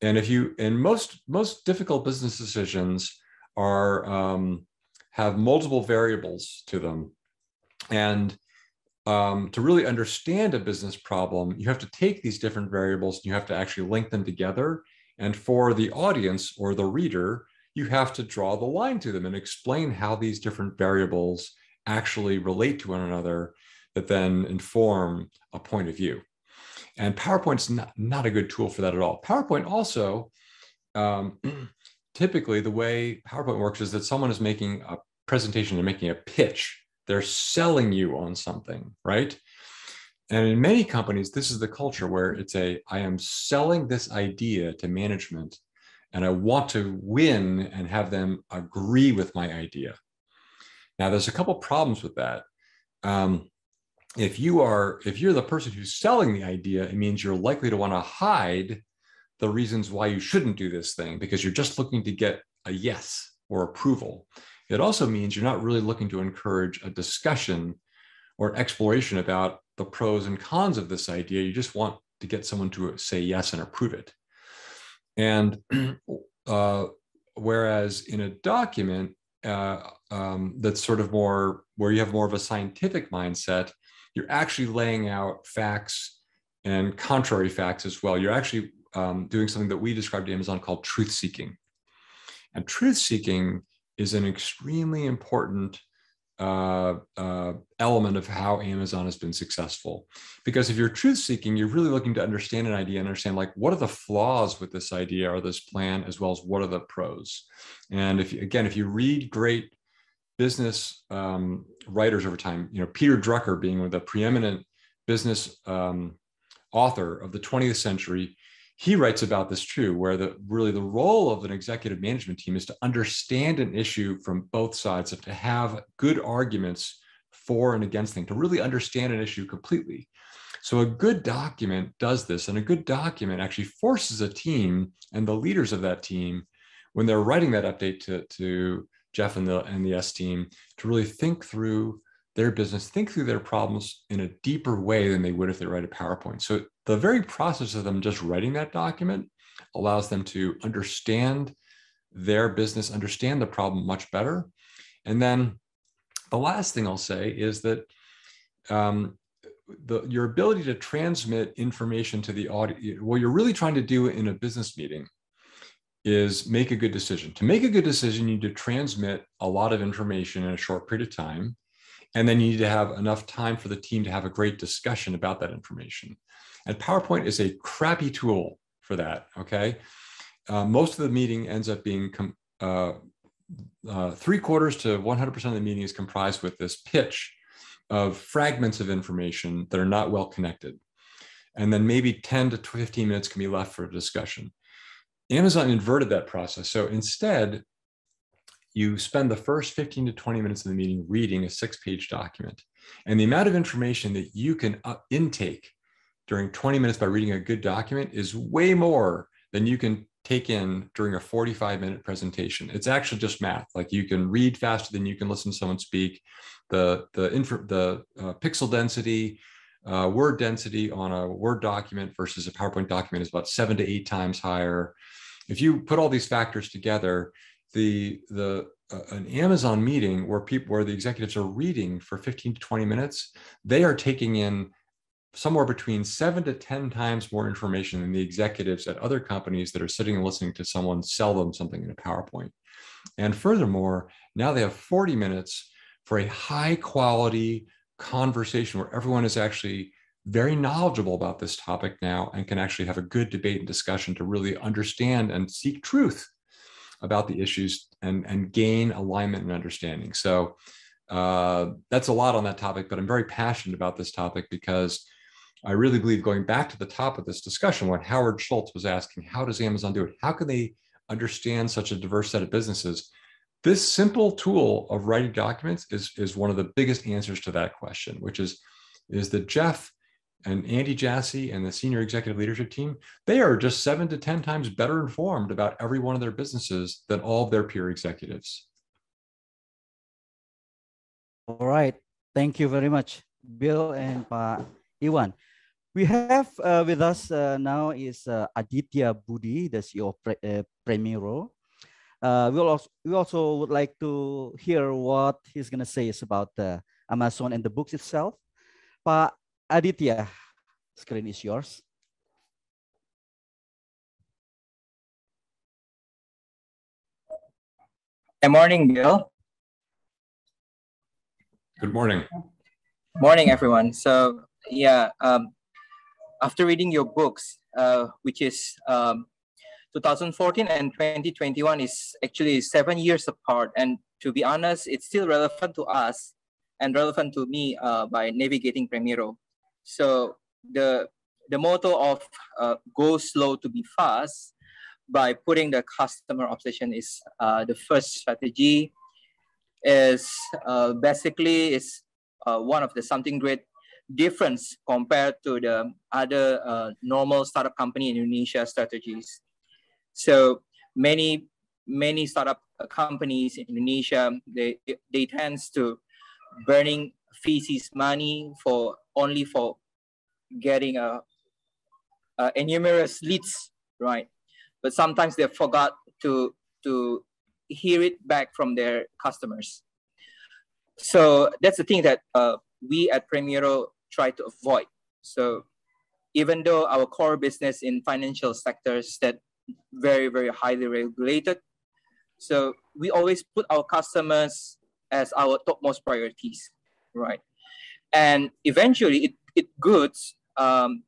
And if you, and most, most difficult business decisions are, um, have multiple variables to them. And um, to really understand a business problem, you have to take these different variables and you have to actually link them together. And for the audience or the reader, you have to draw the line to them and explain how these different variables actually relate to one another that then inform a point of view. And PowerPoint's not, not a good tool for that at all. PowerPoint also, um, typically the way PowerPoint works is that someone is making a presentation, they're making a pitch they're selling you on something, right? And in many companies, this is the culture where it's a I am selling this idea to management and I want to win and have them agree with my idea. Now, there's a couple problems with that. Um, if you are if you're the person who's selling the idea, it means you're likely to want to hide the reasons why you shouldn't do this thing because you're just looking to get a yes or approval. It also means you're not really looking to encourage a discussion or exploration about the pros and cons of this idea. You just want to get someone to say yes and approve it. And uh, whereas in a document uh, um, that's sort of more where you have more of a scientific mindset, you're actually laying out facts and contrary facts as well. You're actually um, doing something that we described at Amazon called truth seeking. And truth seeking is an extremely important uh, uh, element of how Amazon has been successful. Because if you're truth seeking, you're really looking to understand an idea and understand like what are the flaws with this idea or this plan, as well as what are the pros. And if again, if you read great business um, writers over time, you know Peter Drucker being the preeminent business um, author of the 20th century, he writes about this too, where the really the role of an executive management team is to understand an issue from both sides, and to have good arguments for and against things, to really understand an issue completely. So a good document does this, and a good document actually forces a team and the leaders of that team, when they're writing that update to, to Jeff and the and the S team, to really think through their business, think through their problems in a deeper way than they would if they write a PowerPoint. So the very process of them just writing that document allows them to understand their business, understand the problem much better. And then the last thing I'll say is that um, the, your ability to transmit information to the audience, what you're really trying to do in a business meeting is make a good decision. To make a good decision, you need to transmit a lot of information in a short period of time. And then you need to have enough time for the team to have a great discussion about that information. And PowerPoint is a crappy tool for that. Okay. Uh, most of the meeting ends up being uh, uh, three quarters to 100% of the meeting is comprised with this pitch of fragments of information that are not well connected. And then maybe 10 to 15 minutes can be left for a discussion. Amazon inverted that process. So instead, you spend the first 15 to 20 minutes of the meeting reading a six page document. And the amount of information that you can uh, intake during 20 minutes by reading a good document is way more than you can take in during a 45 minute presentation. It's actually just math. Like you can read faster than you can listen to someone speak. The, the, the uh, pixel density, uh, word density on a Word document versus a PowerPoint document is about seven to eight times higher. If you put all these factors together, the, the uh, an Amazon meeting where people where the executives are reading for 15 to 20 minutes, they are taking in somewhere between seven to 10 times more information than the executives at other companies that are sitting and listening to someone sell them something in a PowerPoint. And furthermore, now they have 40 minutes for a high quality conversation where everyone is actually very knowledgeable about this topic now and can actually have a good debate and discussion to really understand and seek truth about the issues and, and gain alignment and understanding. So uh, that's a lot on that topic, but I'm very passionate about this topic because I really believe going back to the top of this discussion, when Howard Schultz was asking, how does Amazon do it? How can they understand such a diverse set of businesses? This simple tool of writing documents is, is one of the biggest answers to that question, which is, is that Jeff and Andy Jassy and the senior executive leadership team, they are just seven to 10 times better informed about every one of their businesses than all of their peer executives. All right. Thank you very much, Bill and Pa Iwan. We have uh, with us uh, now is uh, Aditya Budi, the CEO of Pre uh, Premiero. Uh, we also we also would like to hear what he's gonna say is about uh, Amazon and the books itself. Pak Aditya, screen is yours. Good morning, Bill. Good morning. Morning, everyone. So yeah, um, after reading your books, uh, which is um, 2014 and 2021 is actually seven years apart. And to be honest, it's still relevant to us and relevant to me uh, by navigating Premiero. So the, the motto of uh, go slow to be fast by putting the customer obsession is uh, the first strategy is uh, basically is uh, one of the something great difference compared to the other uh, normal startup company in Indonesia strategies. So many many startup companies in Indonesia they they tends to burning VC's money for only for getting a, a numerous leads, right? But sometimes they forgot to to hear it back from their customers. So that's the thing that uh, we at Premiero try to avoid. So even though our core business in financial sectors that very, very highly regulated, so we always put our customers as our topmost priorities, right? And eventually it, it goods um,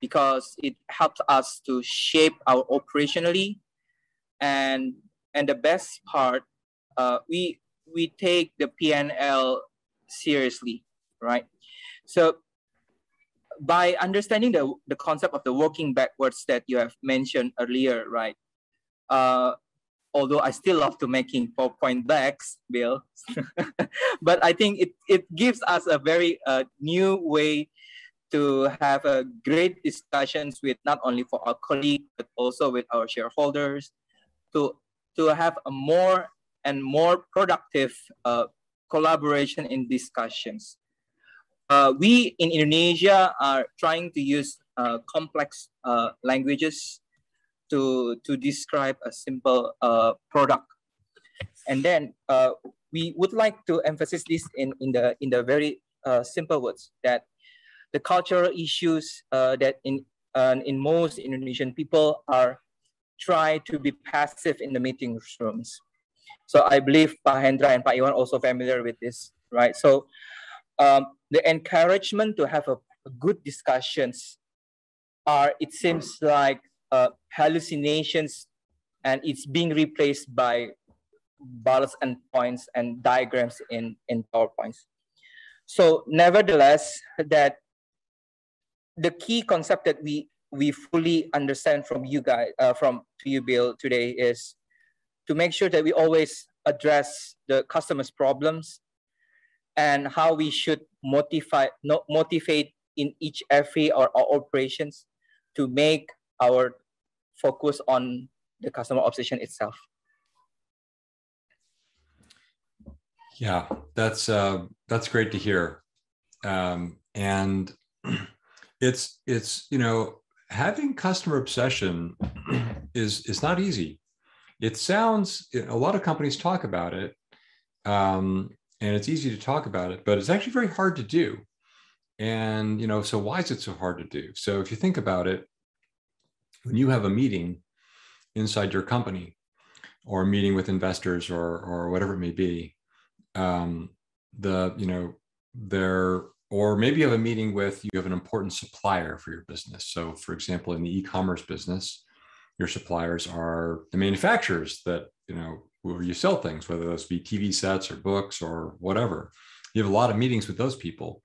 because it helps us to shape our operationally and and the best part uh, we we take the PNL seriously, right? So by understanding the, the concept of the working backwards that you have mentioned earlier, right? Uh, although I still love to making PowerPoint decks, Bill, but I think it, it gives us a very uh, new way to have a great discussions with not only for our colleagues, but also with our shareholders to, to have a more and more productive uh, collaboration in discussions we in Indonesia are trying to use uh, complex uh, languages to, to describe a simple uh, product. And then uh, we would like to emphasize this in, in, the, in the very uh, simple words that the cultural issues that in, in most Indonesian people are try to be passive in the meeting rooms. So I believe Pa Hendra and Pa Iwan also familiar with this, right? So um, the encouragement to have a, a, good discussions are it seems like uh, hallucinations and it's being replaced by bullets and points and diagrams in in powerpoints. So nevertheless, that the key concept that we we fully understand from you guys, uh, from you, Bill, today is to make sure that we always address the customer's problems and how we should motivate motivate in each every or our operations to make our focus on the customer obsession itself. Yeah, that's uh, that's great to hear, um, and it's it's you know having customer obsession is is not easy. It sounds a lot of companies talk about it, um, and it's easy to talk about it, but it's actually very hard to do. And you know, so why is it so hard to do? So if you think about it, when you have a meeting inside your company, or a meeting with investors, or or whatever it may be, um, the you know there or maybe you have a meeting with you have an important supplier for your business so for example in the e-commerce business your suppliers are the manufacturers that you know where you sell things whether those be tv sets or books or whatever you have a lot of meetings with those people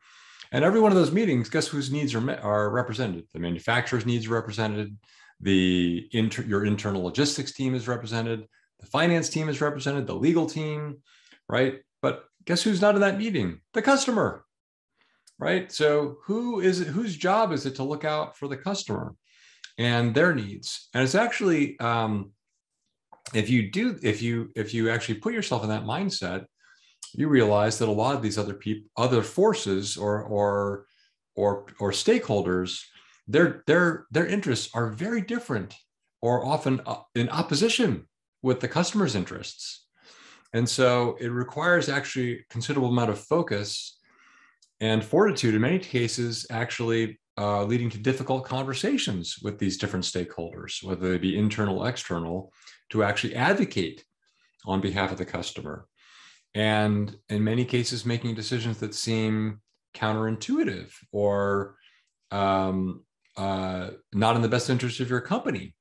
and every one of those meetings guess whose needs are, are represented the manufacturer's needs are represented the inter, your internal logistics team is represented the finance team is represented the legal team right but guess who's not in that meeting? The customer, right? So who is it? Whose job is it to look out for the customer and their needs? And it's actually, um, if you do, if you if you actually put yourself in that mindset, you realize that a lot of these other people, other forces, or or or or stakeholders, their their their interests are very different, or often uh, in opposition with the customer's interests. And so it requires actually considerable amount of focus and fortitude in many cases, actually uh, leading to difficult conversations with these different stakeholders, whether they be internal, external, to actually advocate on behalf of the customer. And in many cases, making decisions that seem counterintuitive or um, uh, not in the best interest of your company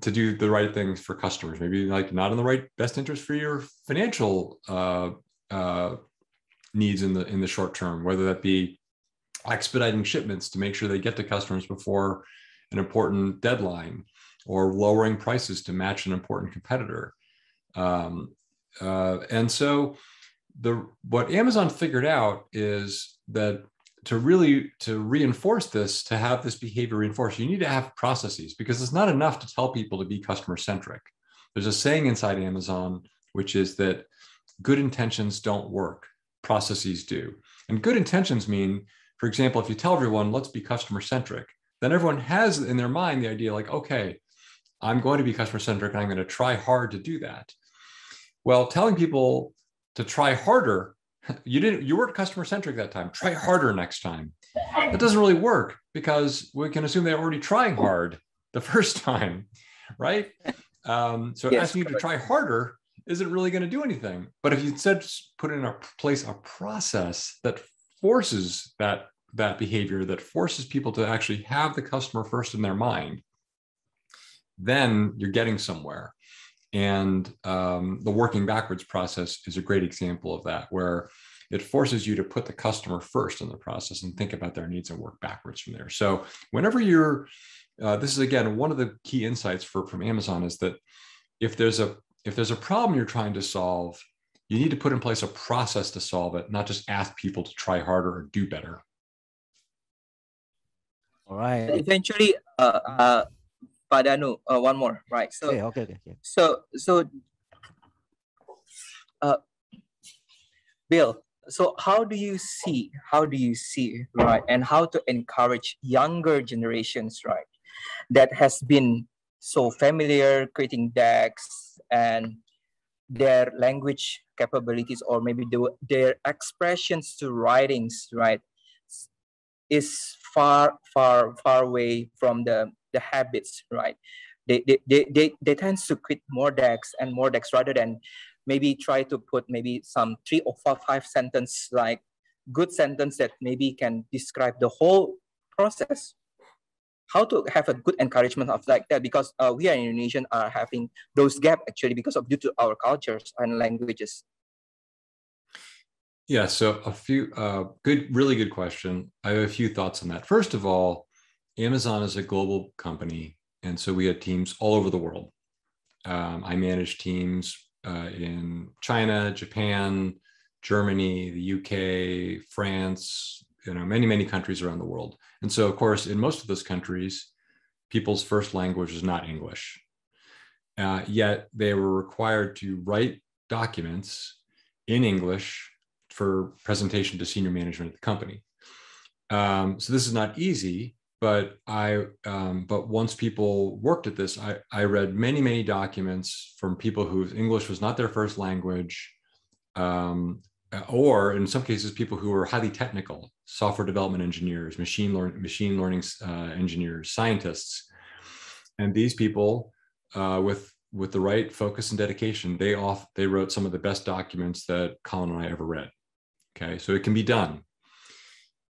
to do the right things for customers maybe like not in the right best interest for your financial uh, uh, needs in the in the short term whether that be expediting shipments to make sure they get to customers before an important deadline or lowering prices to match an important competitor. Um, uh, and so the what amazon figured out is that to really to reinforce this to have this behavior reinforced you need to have processes because it's not enough to tell people to be customer centric there's a saying inside amazon which is that good intentions don't work processes do. And good intentions mean for example if you tell everyone let's be customer centric then everyone has in their mind the idea like okay i'm going to be customer centric and i'm going to try hard to do that. Well telling people to try harder you didn't you weren't customer centric that time. Try harder next time. That doesn't really work because we can assume they're already trying hard the first time right? Um, so yes, asking you to try harder isn't really going to do anything. But if you instead put in a place a process that forces that that behavior that forces people to actually have the customer first in their mind then you're getting somewhere and um, the working backwards process is a great example of that, where it forces you to put the customer first in the process and think about their needs and work backwards from there. So whenever you're, uh, this is again one of the key insights for from Amazon is that if there's a if there's a problem you're trying to solve, you need to put in place a process to solve it, not just ask people to try harder or do better. All right. Eventually, uh, uh, Padanu, uh, one more, right? So, okay, okay, okay. So, so, uh, Bill, so how do you see, how do you see, right, and how to encourage younger generations, right, that has been so familiar creating decks and their language capabilities or maybe the, their expressions to writings, right, is far, far, far away from the the habits, right? They, they, they, they, they tend to quit more decks and more decks rather than maybe try to put maybe some three or four, five sentence like good sentence that maybe can describe the whole process how to have a good encouragement of like that because uh, we are Indonesian are having those gap actually because of due to our cultures and languages. Yeah, so a few uh, good, really good question. I have a few thoughts on that. First of all, Amazon is a global company, and so we had teams all over the world. Um, I managed teams uh, in China, Japan, Germany, the UK, France, you know, many, many countries around the world. And so, of course, in most of those countries, people's first language is not English. Uh, yet they were required to write documents in English for presentation to senior management at the company. Um, so this is not easy, but I um, but once people worked at this, I, I read many many documents from people whose English was not their first language, um, or in some cases people who were highly technical, software development engineers, machine learning machine learning uh, engineers, scientists, and these people uh, with with the right focus and dedication, they off they wrote some of the best documents that Colin and I ever read. Okay, so it can be done.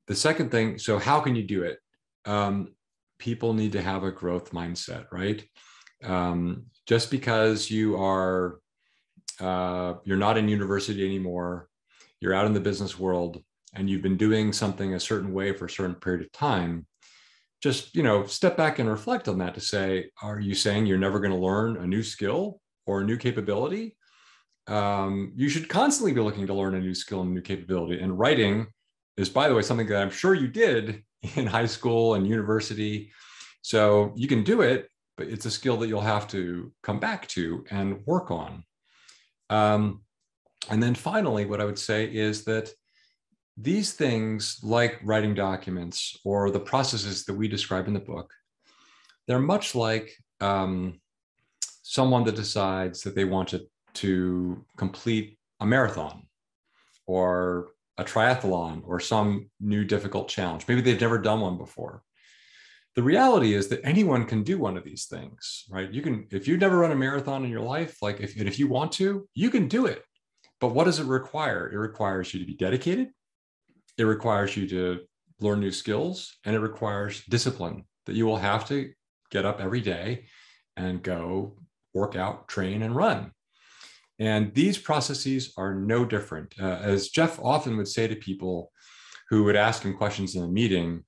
The second thing, so how can you do it? Um, people need to have a growth mindset, right? Um, just because you are uh, you're not in university anymore, you're out in the business world, and you've been doing something a certain way for a certain period of time. Just you know, step back and reflect on that to say, are you saying you're never going to learn a new skill or a new capability? Um, you should constantly be looking to learn a new skill and new capability. And writing is, by the way, something that I'm sure you did in high school and university. So you can do it, but it's a skill that you'll have to come back to and work on. Um, and then finally, what I would say is that these things, like writing documents or the processes that we describe in the book, they're much like um, someone that decides that they want to, to complete a marathon or a triathlon or some new difficult challenge. Maybe they've never done one before. The reality is that anyone can do one of these things, right? You can, if you've never run a marathon in your life, like if, if you want to, you can do it. But what does it require? It requires you to be dedicated. It requires you to learn new skills and it requires discipline that you will have to get up every day and go work out, train, and run. And these processes are no different. Uh, as Jeff often would say to people who would ask him questions in a meeting,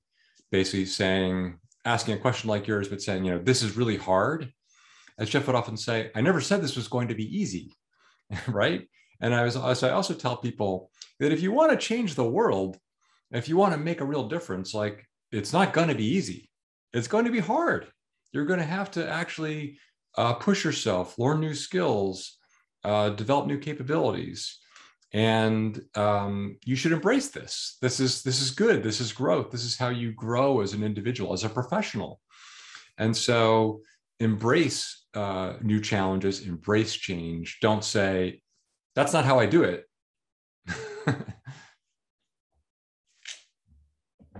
basically saying, asking a question like yours, but saying, you know, this is really hard. As Jeff would often say, I never said this was going to be easy, right? And I was, so I also tell people that if you want to change the world, if you want to make a real difference, like it's not going to be easy. It's going to be hard. You're going to have to actually uh, push yourself, learn new skills, uh, develop new capabilities. And um, you should embrace this. This is this is good. This is growth. This is how you grow as an individual as a professional. And so embrace uh, new challenges embrace change. Don't say that's not how i do it.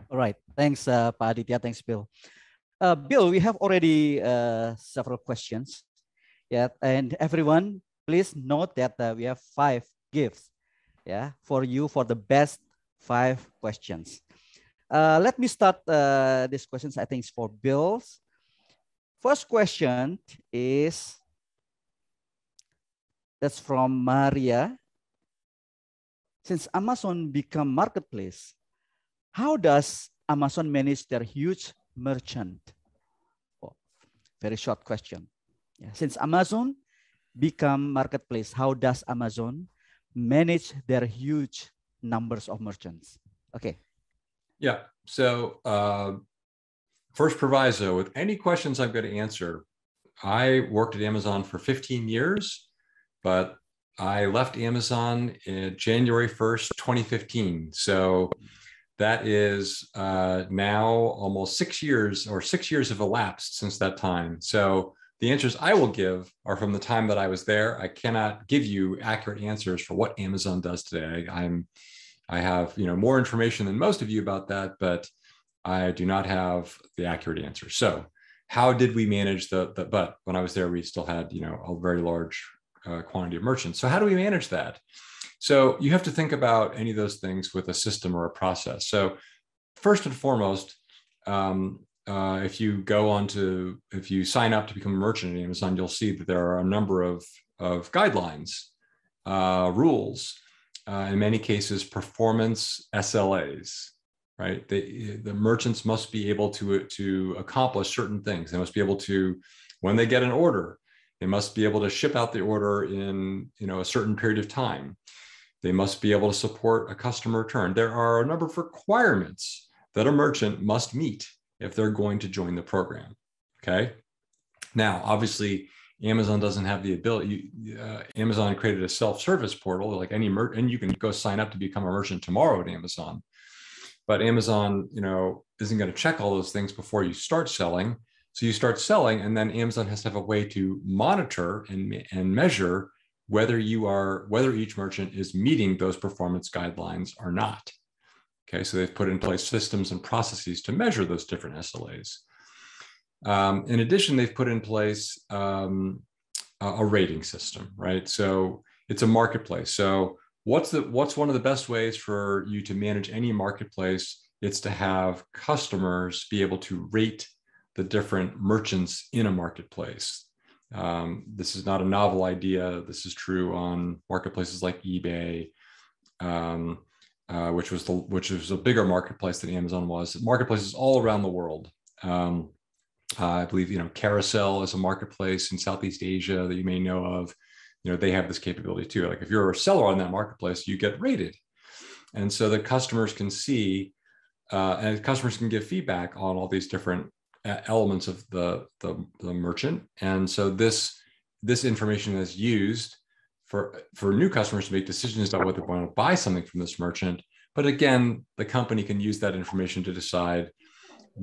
All right. Thanks uh, thanks bill. Uh, bill we have already uh, several questions. Yeah. And everyone please note that uh, we have five gifts yeah, for you for the best five questions. Uh, let me start uh, these questions. I think it's for Bills. First question is, that's from Maria. Since Amazon become marketplace, how does Amazon manage their huge merchant? Oh, very short question. Yeah. Since Amazon become marketplace, how does Amazon manage their huge numbers of merchants? Okay. Yeah. So uh, first proviso with any questions I'm going to answer, I worked at Amazon for 15 years, but I left Amazon in January 1st, 2015. So that is uh, now almost six years or six years have elapsed since that time. So the answers I will give are from the time that I was there. I cannot give you accurate answers for what Amazon does today. I'm, I have you know more information than most of you about that, but I do not have the accurate answer. So, how did we manage the, the but when I was there, we still had you know a very large uh, quantity of merchants. So, how do we manage that? So, you have to think about any of those things with a system or a process. So, first and foremost, um, uh, if you go on to, if you sign up to become a merchant at Amazon, you'll see that there are a number of, of guidelines, uh, rules uh, in many cases, performance SLAs, right? They, the merchants must be able to, to accomplish certain things. They must be able to, when they get an order, they must be able to ship out the order in you know, a certain period of time. They must be able to support a customer return. There are a number of requirements that a merchant must meet if they're going to join the program. Okay. Now, obviously, Amazon doesn't have the ability. Uh, Amazon created a self-service portal, like any merchant, and you can go sign up to become a merchant tomorrow at Amazon. But Amazon, you know, isn't going to check all those things before you start selling. So you start selling, and then Amazon has to have a way to monitor and, and measure whether you are whether each merchant is meeting those performance guidelines or not. Okay, so they've put in place systems and processes to measure those different SLAs. Um, in addition, they've put in place um, a, rating system, right? So it's a marketplace. So what's the what's one of the best ways for you to manage any marketplace? It's to have customers be able to rate the different merchants in a marketplace. Um, this is not a novel idea. This is true on marketplaces like eBay, um, uh, which was the which was a bigger marketplace than Amazon was. Marketplaces all around the world. Um, uh, I believe you know Carousell is a marketplace in Southeast Asia that you may know of. You know they have this capability too. Like if you're a seller on that marketplace, you get rated, and so the customers can see, uh, and customers can give feedback on all these different uh, elements of the, the the merchant. And so this this information is used for for new customers to make decisions about whether they want to buy something from this merchant. But again, the company can use that information to decide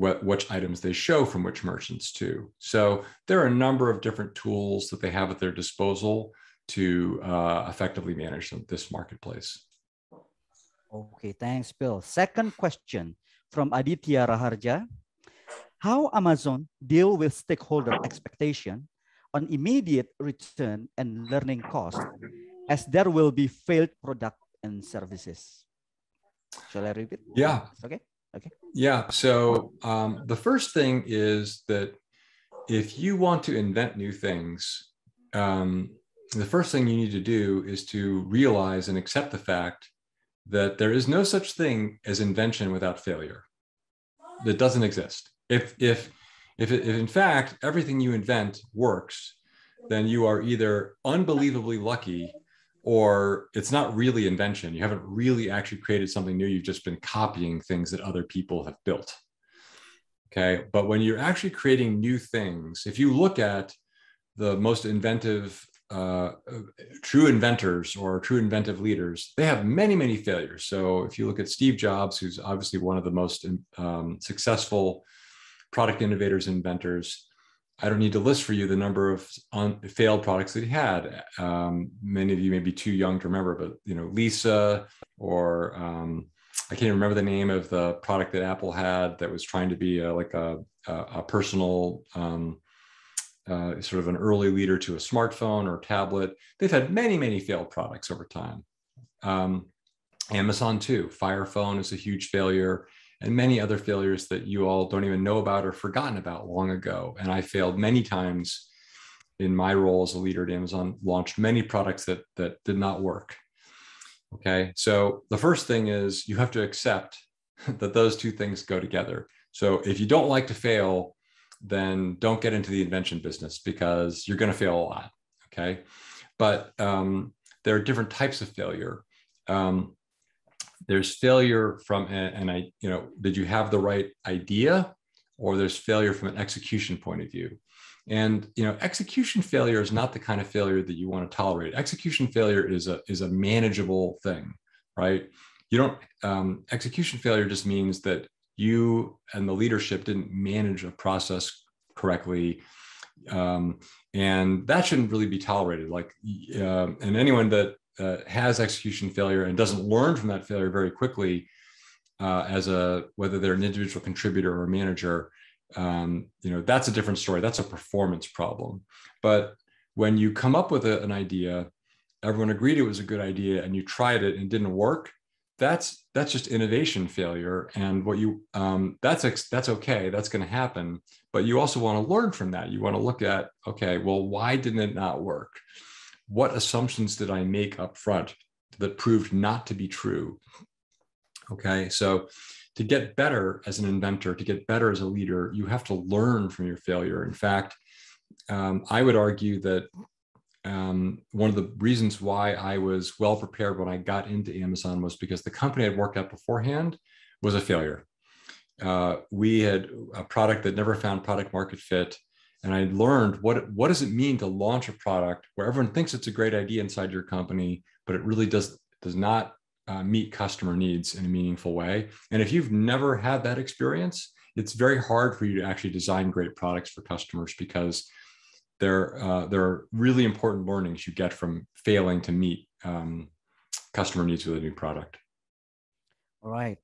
what which items they show from which merchants too. So there are a number of different tools that they have at their disposal to uh, effectively manage this marketplace. Okay, thanks, Bill. Second question from Aditya Raharja. How Amazon deal with stakeholder expectation on immediate return and learning cost as there will be failed product and services? Shall I repeat? Yeah. Okay. Okay. Yeah. So um, the first thing is that if you want to invent new things, um, the first thing you need to do is to realize and accept the fact that there is no such thing as invention without failure. That doesn't exist. If if if, if in fact everything you invent works, then you are either unbelievably lucky or it's not really invention. You haven't really actually created something new. You've just been copying things that other people have built. Okay. But when you're actually creating new things, if you look at the most inventive, uh, true inventors or true inventive leaders, they have many, many failures. So if you look at Steve Jobs, who's obviously one of the most um, successful product innovators, inventors, I don't need to list for you the number of un- failed products that he had. Um, many of you may be too young to remember, but you know, Lisa or um, I can't remember the name of the product that Apple had that was trying to be a, like a, a, a personal, um, uh, sort of an early leader to a smartphone or tablet. They've had many, many failed products over time. Um, Amazon too. Fire Phone is a huge failure and many other failures that you all don't even know about or forgotten about long ago. And I failed many times in my role as a leader at Amazon, launched many products that, that did not work. Okay. So the first thing is you have to accept that those two things go together. So if you don't like to fail, then don't get into the invention business because you're going to fail a lot. Okay. But um, there are different types of failure. Um, there's failure from and i you know did you have the right idea? Or there's failure from an execution point of view. And you know execution failure is not the kind of failure that you want to tolerate. Execution failure is a is a manageable thing right? You don't um, execution failure just means that you and the leadership didn't manage a process correctly. Um, and that shouldn't really be tolerated. Like uh, and anyone that uh, has execution failure and doesn't learn from that failure very quickly uh, as a whether they're an individual contributor or a manager um, you know that's a different story. That's a performance problem. But when you come up with a, an idea everyone agreed it was a good idea and you tried it and it didn't work that's that's just innovation failure. And what you um, that's that's okay. That's going to happen. But you also want to learn from that. You want to look at okay well why didn't it not work what assumptions did I make up front that proved not to be true. Okay, so to get better as an inventor, to get better as a leader, you have to learn from your failure. In fact, um, I would argue that um, one of the reasons why I was well prepared when I got into Amazon was because the company I'd worked at beforehand was a failure. Uh, we had a product that never found product market fit. And I learned what, what does it mean to launch a product where everyone thinks it's a great idea inside your company, but it really does, does not uh, meet customer needs in a meaningful way. And if you've never had that experience, it's very hard for you to actually design great products for customers because there, uh, there are really important learnings you get from failing to meet um, customer needs with a new product. All right.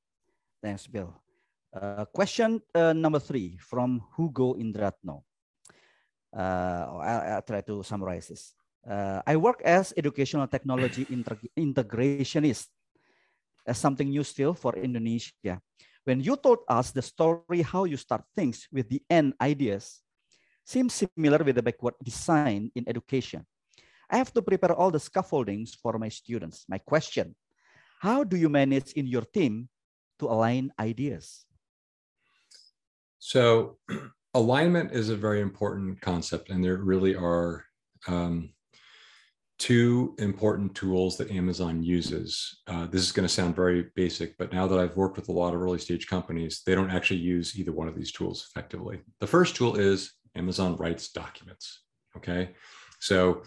Thanks, Bill. Uh, question uh, number three from Hugo Indratno. Uh, I'll, I'll, try to summarize this. Uh, I work as educational technology integrationist as something new still for Indonesia. When you told us the story how you start things with the end ideas, seems similar with the backward design in education. I have to prepare all the scaffoldings for my students. My question, how do you manage in your team to align ideas? So alignment is a very important concept and there really are um, two important tools that Amazon uses. Uh, this is going to sound very basic, but now that I've worked with a lot of early stage companies, they don't actually use either one of these tools effectively. The first tool is Amazon writes documents. Okay. So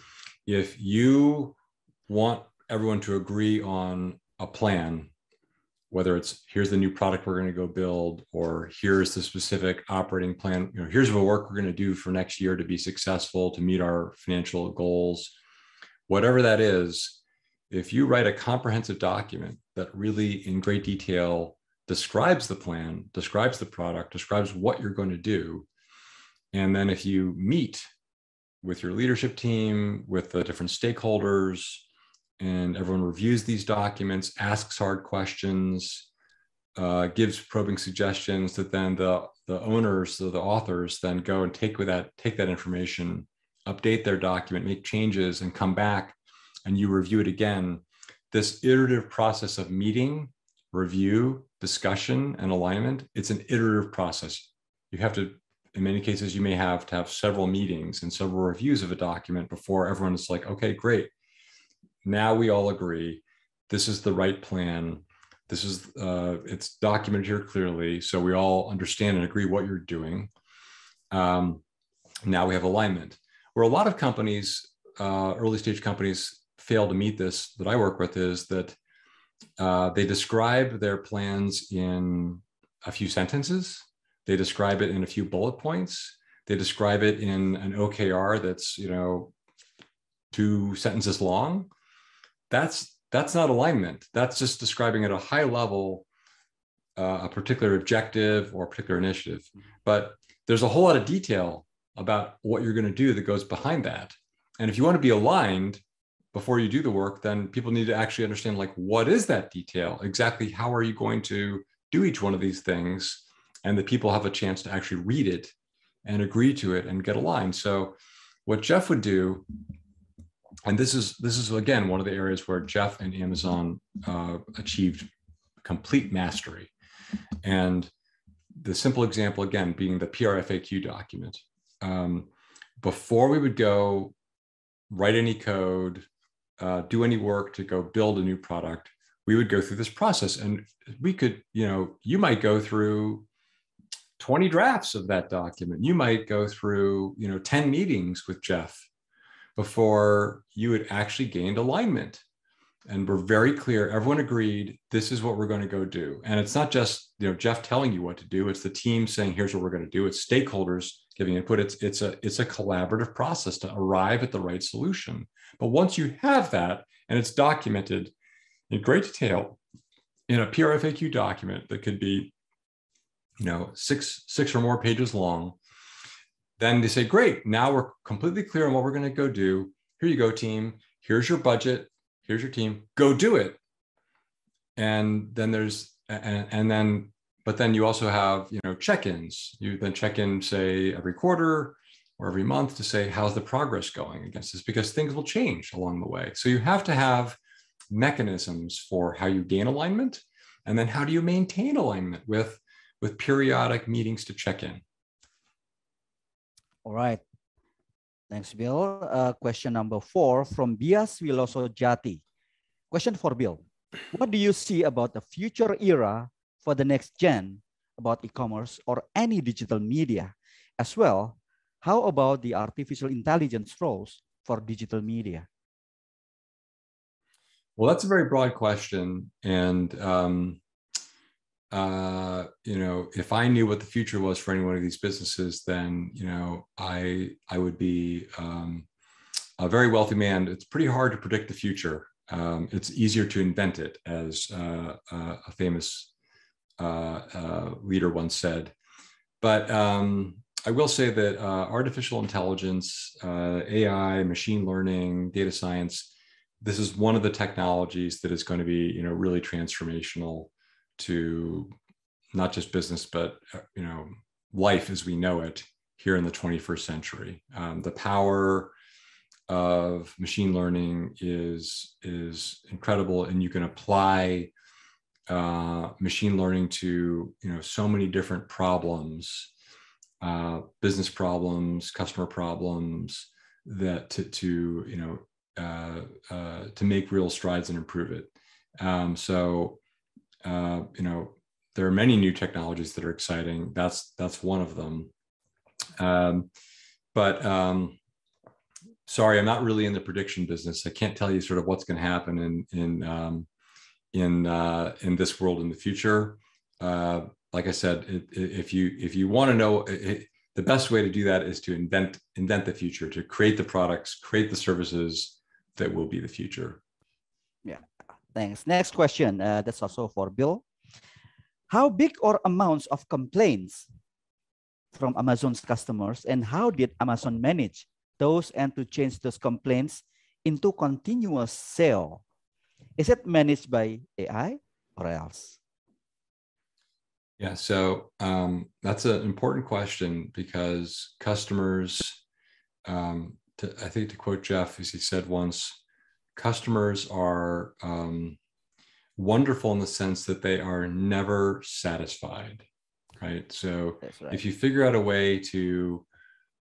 if you want everyone to agree on a plan, whether it's here's the new product we're going to go build, or here's the specific operating plan, you know, here's the work we're going to do for next year to be successful, to meet our financial goals, whatever that is, if you write a comprehensive document that really in great detail describes the plan, describes the product, describes what you're going to do, and then if you meet with your leadership team, with the different stakeholders, and everyone reviews these documents, asks hard questions, uh, gives probing suggestions that then the, the owners, so the authors, then go and take with that, take that information, update their document, make changes, and come back and you review it again. This iterative process of meeting, review, discussion, and alignment, it's an iterative process. You have to in many cases, you may have to have several meetings and several reviews of a document before everyone is like, okay, great. Now we all agree this is the right plan. This is, uh, it's documented here clearly. So we all understand and agree what you're doing. Um, now we have alignment. Where a lot of companies, uh, early stage companies, fail to meet this that I work with is that uh, they describe their plans in a few sentences they describe it in a few bullet points. They describe it in an OKR that's, you know, two sentences long. That's that's not alignment. That's just describing at a high level uh, a particular objective or a particular initiative. But there's a whole lot of detail about what you're going to do that goes behind that. And if you want to be aligned before you do the work, then people need to actually understand like what is that detail? Exactly how are you going to do each one of these things? and the people have a chance to actually read it and agree to it and get aligned. So what Jeff would do, and this is this is again one of the areas where Jeff and Amazon uh, achieved complete mastery. And the simple example again being the PR FAQ document. Um, before we would go write any code, uh, do any work to go build a new product, we would go through this process and we could, you know, you might go through 20 drafts of that document. You might go through, you know, 10 meetings with Jeff before you had actually gained alignment. And we're very clear, everyone agreed this is what we're going to go do. And it's not just, you know, Jeff telling you what to do, it's the team saying here's what we're going to do. It's stakeholders giving input. It's it's a it's a collaborative process to arrive at the right solution. But once you have that and it's documented in great detail in a PR FAQ document that could be you know, six, six or more pages long. Then they say, great, now we're completely clear on what we're going to go do. Here you go, team. Here's your budget. Here's your team. Go do it. And then there's, and, and then, but then you also have, you know, check-ins. You then check in, say, every quarter or every month to say, how's the progress going against this? Because things will change along the way. So you have to have mechanisms for how you gain alignment, and then how do you maintain alignment with, with periodic meetings to check in. All right. Thanks, Bill. Uh, question number four from Bias Wiloso Jati. Question for Bill. What do you see about the future era for the next gen about e-commerce or any digital media? As well, how about the artificial intelligence roles for digital media? Well, that's a very broad question. And, um, uh, you know, if I knew what the future was for any one of these businesses, then, you know, I, I would be um, a very wealthy man. It's pretty hard to predict the future. Um, it's easier to invent it, as uh, uh, a famous uh, uh, leader once said. But um, I will say that uh, artificial intelligence, AI, machine learning, data science, this is one of the technologies that is going to be, you know, really transformational to not just business, but you know, life as we know it here in the 21st century. Um, the power of machine learning is is incredible, and you can apply uh, machine learning to you know so many different problems, uh, business problems, customer problems that to, to you know uh, uh to make real strides and improve it. Um, so uh, you know there are many new technologies that are exciting. That's that's one of them. Um, but um, sorry, I'm not really in the prediction business. I can't tell you sort of what's going to happen in in um, in uh, in this world in the future. Uh, like I said, it, it, if you if you want to know, it, the best way to do that is to invent invent the future, to create the products, create the services that will be the future. Yeah, thanks. Next question. Uh, that's also for Bill. How big or amounts of complaints from Amazon's customers, and how did Amazon manage those and to change those complaints into continuous sale? Is it managed by AI or else? Yeah, so um, that's an important question because customers, um, to, I think to quote Jeff, as he said once, customers are um, wonderful in the sense that they are never satisfied, right? So right. if you figure out a way to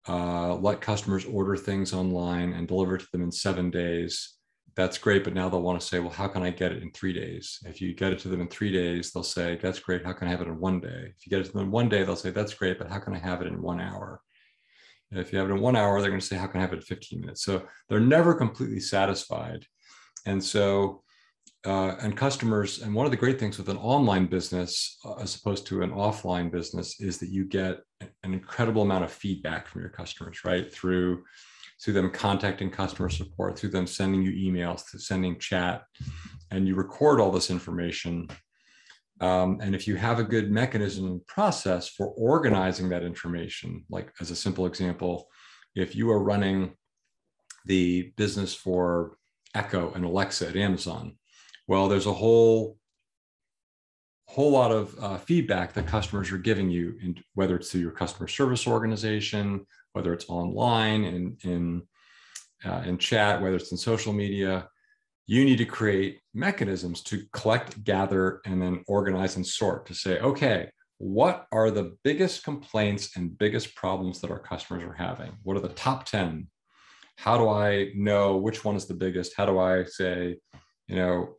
uh, let customers order things online and deliver to them in seven days. That's great, but now they'll want to say, well, how can I get it in three days? If you get it to them in three days, they'll say, that's great. How can I have it in one day? If you get it to them in one day, they'll say, that's great, but how can I have it in one hour? If you have it in one hour, they're going to say, how can I have it in 15 minutes? So they're never completely satisfied. And so uh, and customers and one of the great things with an online business uh, as opposed to an offline business is that you get an incredible amount of feedback from your customers right through through them contacting customer support through them sending you emails through sending chat and you record all this information um, and if you have a good mechanism and process for organizing that information like as a simple example if you are running the business for echo and alexa at amazon well, there's a whole whole lot of uh, feedback that customers are giving you, in, whether it's through your customer service organization, whether it's online in in uh, in chat, whether it's in social media. You need to create mechanisms to collect, gather, and then organize and sort to say, okay, what are the biggest complaints and biggest problems that our customers are having? What are the top 10? How do I know which one is the biggest? How do I say, you know,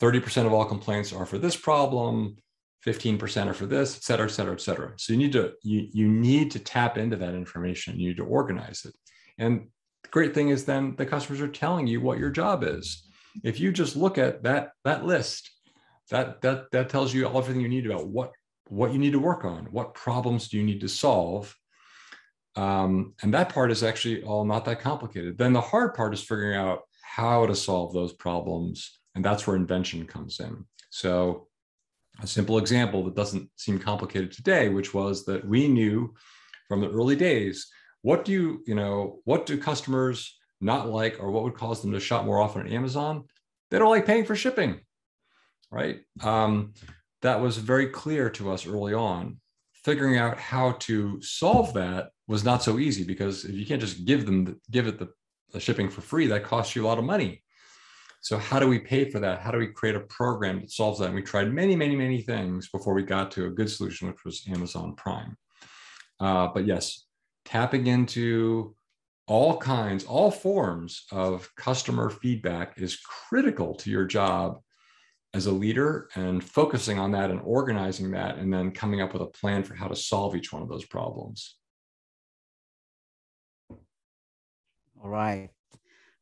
30% of all complaints are for this problem, 15% are for this, et cetera, et cetera, et cetera. So you need to you, you need to tap into that information. You need to organize it. And the great thing is then the customers are telling you what your job is. If you just look at that that list, that that that tells you all everything you need about what what you need to work on, what problems do you need to solve. Um, and that part is actually all not that complicated. Then the hard part is figuring out how to solve those problems and that's where invention comes in. So, a simple example that doesn't seem complicated today, which was that we knew from the early days what do you, you know, what do customers not like or what would cause them to shop more often on Amazon? They don't like paying for shipping, right? Um, that was very clear to us early on. Figuring out how to solve that was not so easy because if you can't just give them give it the, the shipping for free, that costs you a lot of money. So how do we pay for that? How do we create a program that solves that? And we tried many, many, many things before we got to a good solution, which was Amazon Prime. Uh, but yes, tapping into all kinds, all forms of customer feedback is critical to your job as a leader and focusing on that and organizing that and then coming up with a plan for how to solve each one of those problems. All right.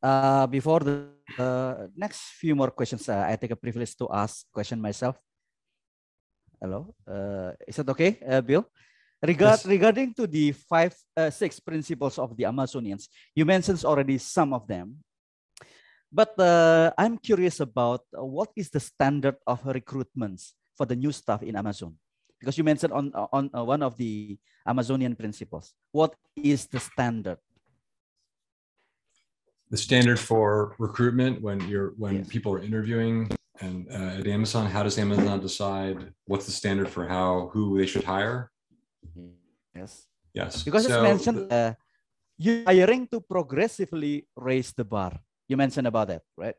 Uh, before the uh, next few more questions, uh, I take a privilege to ask question myself. Hello, uh, is that okay, uh, Bill? Regard, yes. Regarding to the five, uh, six principles of the Amazonians, you mentioned already some of them, but uh, I'm curious about uh, what is the standard of recruitments for the new staff in Amazon? Because you mentioned on, on uh, one of the Amazonian principles. What is the standard? The standard for recruitment when you're when yes. people are interviewing and uh, at Amazon, how does Amazon decide what's the standard for how who they should hire? Yes. Yes. Because so, it's mentioned uh, you hiring to progressively raise the bar. You mentioned about that, right?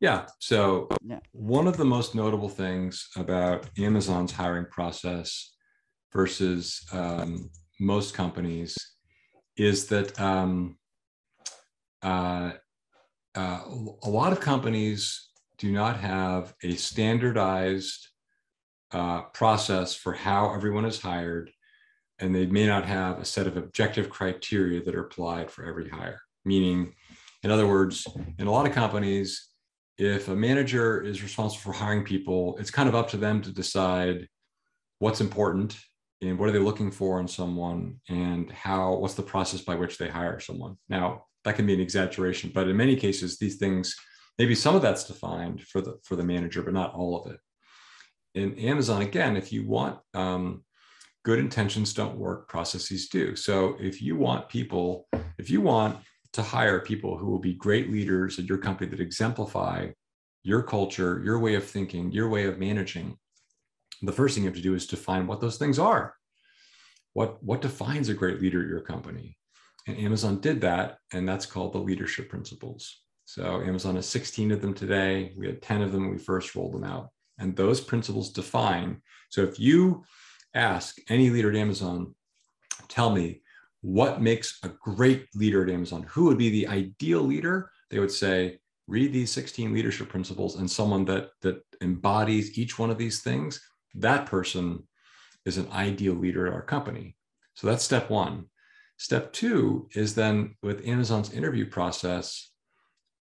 Yeah. So yeah. one of the most notable things about Amazon's hiring process versus um, most companies is that um, uh, uh, a lot of companies do not have a standardized uh, process for how everyone is hired, and they may not have a set of objective criteria that are applied for every hire. Meaning, in other words, in a lot of companies, if a manager is responsible for hiring people, it's kind of up to them to decide what's important and what are they looking for in someone and how what's the process by which they hire someone. Now, that can be an exaggeration, but in many cases, these things maybe some of that's defined for the for the manager, but not all of it in Amazon, again, if you want um, good intentions don't work, processes do. So if you want people, if you want to hire people who will be great leaders at your company that exemplify your culture, your way of thinking, your way of managing, the first thing you have to do is define what those things are. What, what defines a great leader at your company? And Amazon did that, and that's called the leadership principles. So Amazon has 16 of them today. We had 10 of them when we first rolled them out and those principles define. So if you ask any leader at Amazon, tell me what makes a great leader at Amazon, who would be the ideal leader? They would say, read these 16 leadership principles and someone that that embodies each one of these things, that person is an ideal leader at our company. So that's step one. Step two is then with Amazon's interview process,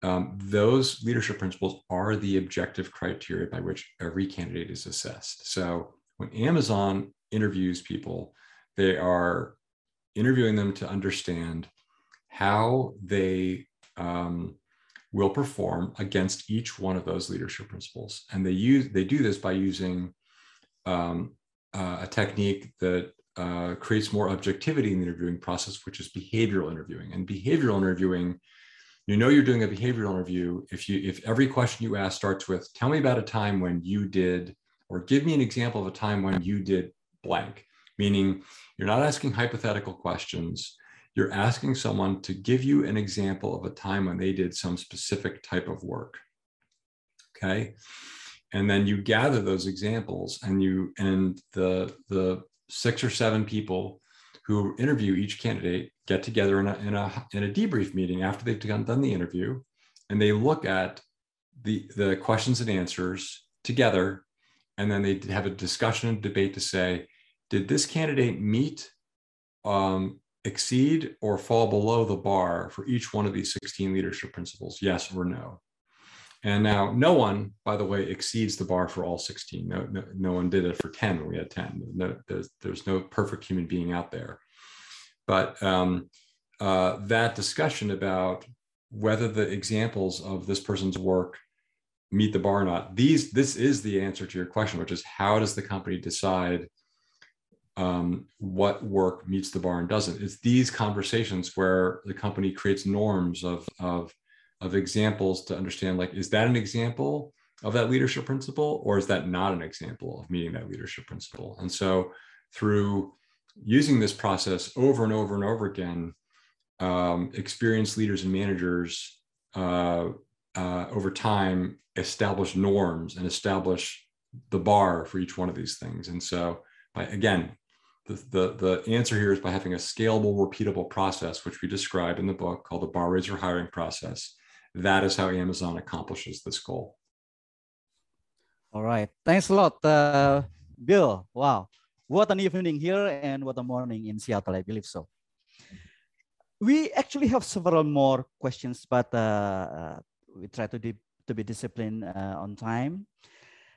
um, those leadership principles are the objective criteria by which every candidate is assessed. So when Amazon interviews people, they are interviewing them to understand how they um, will perform against each one of those leadership principles. And they use they do this by using um, uh, a technique that uh, creates more objectivity in the interviewing process, which is behavioral interviewing. And behavioral interviewing you know you're doing a behavioral interview if you if every question you ask starts with tell me about a time when you did or give me an example of a time when you did blank meaning you're not asking hypothetical questions. You're asking someone to give you an example of a time when they did some specific type of work. Okay? And then you gather those examples and you and the the six or seven people who interview each candidate get together in a, in a, in a debrief meeting after they've done, done the interview and they look at the, the questions and answers together and then they have a discussion and debate to say did this candidate meet um, exceed or fall below the bar for each one of these 16 leadership principles yes or no? And now no one by the way exceeds the bar for all 16 no, no, no one did it for 10 when we had 10 no, there's, there's no perfect human being out there but um, uh, that discussion about whether the examples of this person's work meet the bar or not, these this is the answer to your question, which is how does the company decide um, what work meets the bar and doesn't? It's these conversations where the company creates norms of of of examples to understand like is that an example of that leadership principle or is that not an example of meeting that leadership principle and so through using this process over and over and over again, um, experienced leaders and managers uh, uh, over time establish norms and establish the bar for each one of these things. And so, by, again, the, the, the answer here is by having a scalable, repeatable process, which we describe in the book called the bar raiser hiring process. That is how Amazon accomplishes this goal. All right. Thanks a lot, uh, Bill. Wow. What an evening here and what a morning in Seattle, I believe so. We actually have several more questions, but uh, uh we try to, to be disciplined uh, on time.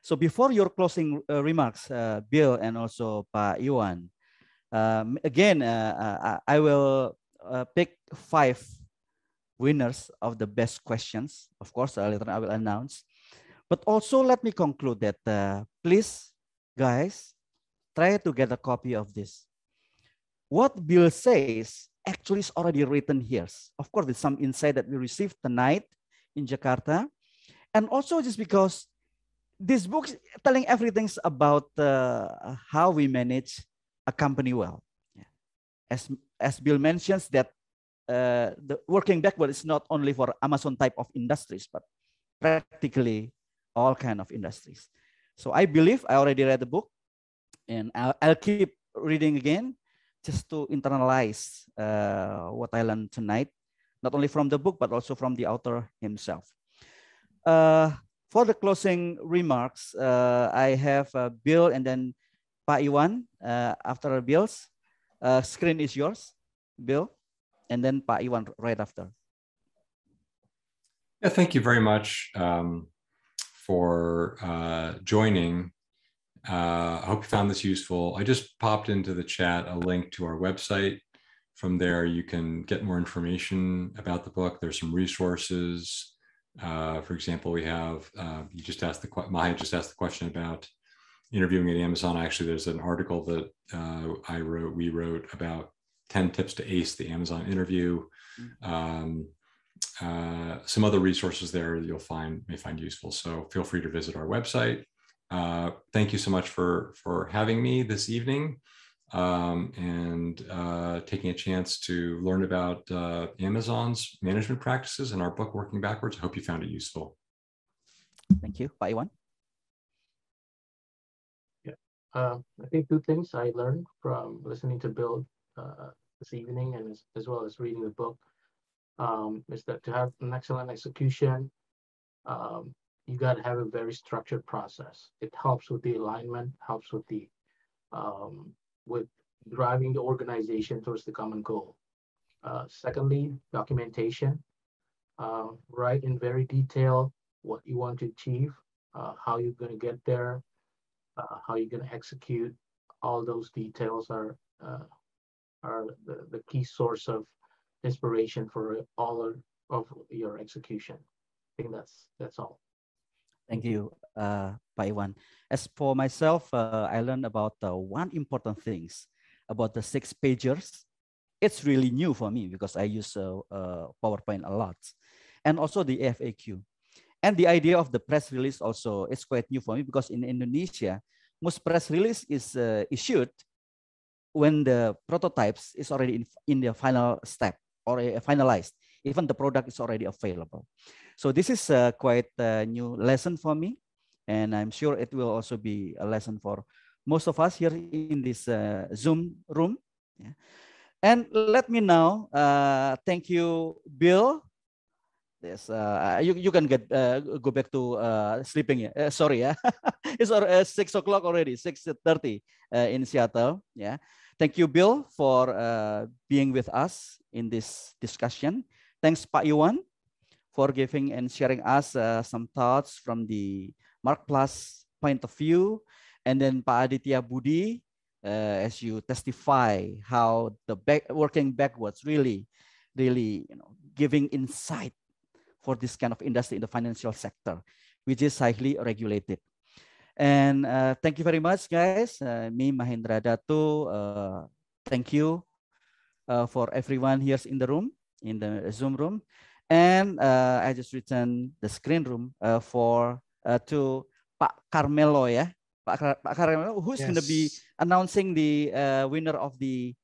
So before your closing uh, remarks, uh, Bill and also Pa Iwan, um, again, I will pick five winners of the best questions. Of course, later I will announce. But also let me conclude that uh, please, guys, try to get a copy of this. What Bill says actually is already written here. Of course, with some insight that we received tonight in Jakarta. And also just because this book is telling everything about uh, how we manage a company well. As, as Bill mentions that uh, the working backward is not only for Amazon type of industries, but practically all kind of industries. So I believe I already read the book and I'll, I'll keep reading again just to internalize uh, what I learned tonight, not only from the book, but also from the author himself. Uh, for the closing remarks, uh, I have uh, Bill and then Pa Iwan uh, after Bill's. Uh, screen is yours, Bill, and then Pa Iwan right after. Yeah, thank you very much. Um, for joining. Uh, I hope you found this useful. I just popped into the chat a link to our website. From there, you can get more information about the book. There's some resources. Uh, for example, we have, uh, you just asked the, Maya just asked the question about interviewing at Amazon. Actually, there's an article that uh, I wrote, we wrote about 10 tips to ace the Amazon interview. Um, uh, some other resources there you'll find may find useful. So feel free to visit our website. Uh, thank you so much for for having me this evening um, and uh, taking a chance to learn about uh, Amazon's management practices and our book Working Backwards. I hope you found it useful. Thank you. Bye, one. Yeah, uh, I think two things I learned from listening to Bill uh, this evening and as, as well as reading the book um, is that to have an excellent execution, um, you got to have a very structured process. It helps with the alignment, helps with the um, with driving the organization towards the common goal. Uh, secondly, documentation. Uh, write in very detail what you want to achieve, uh, how you're going to get there, uh, how you're going to execute. All those details are uh, are the, the key source of inspiration for all of your execution. I think that's that's all. Thank you, uh, Iwan. As for myself, uh, I learned about uh, one important things about the six pagers. It's really new for me because I use uh, uh, PowerPoint a lot, and also the FAQ. And the idea of the press release also is quite new for me because in Indonesia, most press release is uh, issued when the prototypes is already in, in the final step or finalized, even the product is already available. So this is a quite a new lesson for me, and I'm sure it will also be a lesson for most of us here in this uh, Zoom room. Yeah. And let me now uh, thank you, Bill. Yes, uh, you, you can get uh, go back to uh, sleeping. Uh, sorry, yeah, it's uh, six o'clock already, six thirty uh, in Seattle. Yeah, Thank you, Bill, for uh, being with us in this discussion. Thanks, Pak Iwan, for giving and sharing us uh, some thoughts from the MarkPlus point of view. And then Pak Aditya Budi, uh, as you testify how the back, working backwards really, really, you know, giving insight for this kind of industry in the financial sector, which is highly regulated. And uh, thank you very much, guys. Uh, me, Mahendra Datu. Uh, thank you uh, for everyone here in the room, in the Zoom room. And uh, I just returned the screen room uh, for to Pak Carmelo, yeah. Pak, Car Pak Carmelo, who's yes. going to be announcing the winner of the.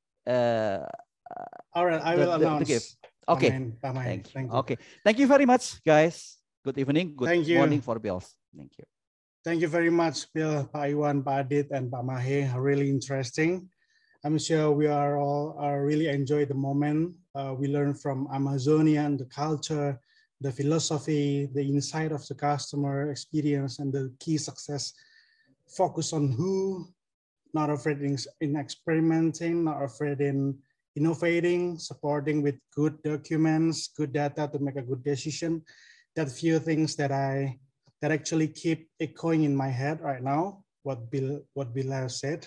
All right, I will the, announce. The, Okay. Thank, Thank you. Okay. Thank you very much, guys. Good evening. Good Thank morning you. for Bills. Thank you. Thank you very much, Bill, Pak Iwan, Pak Adit, and Pak Mahe. Really interesting. I'm sure we are all are really enjoy the moment. Uh, we learn from Amazonian, the culture, the philosophy, the insight of the customer experience, and the key success. Focus on who, not afraid in, in experimenting, not afraid in innovating, supporting with good documents, good data to make a good decision. That few things that I that actually keep echoing in my head right now. What Bill what Bill has said,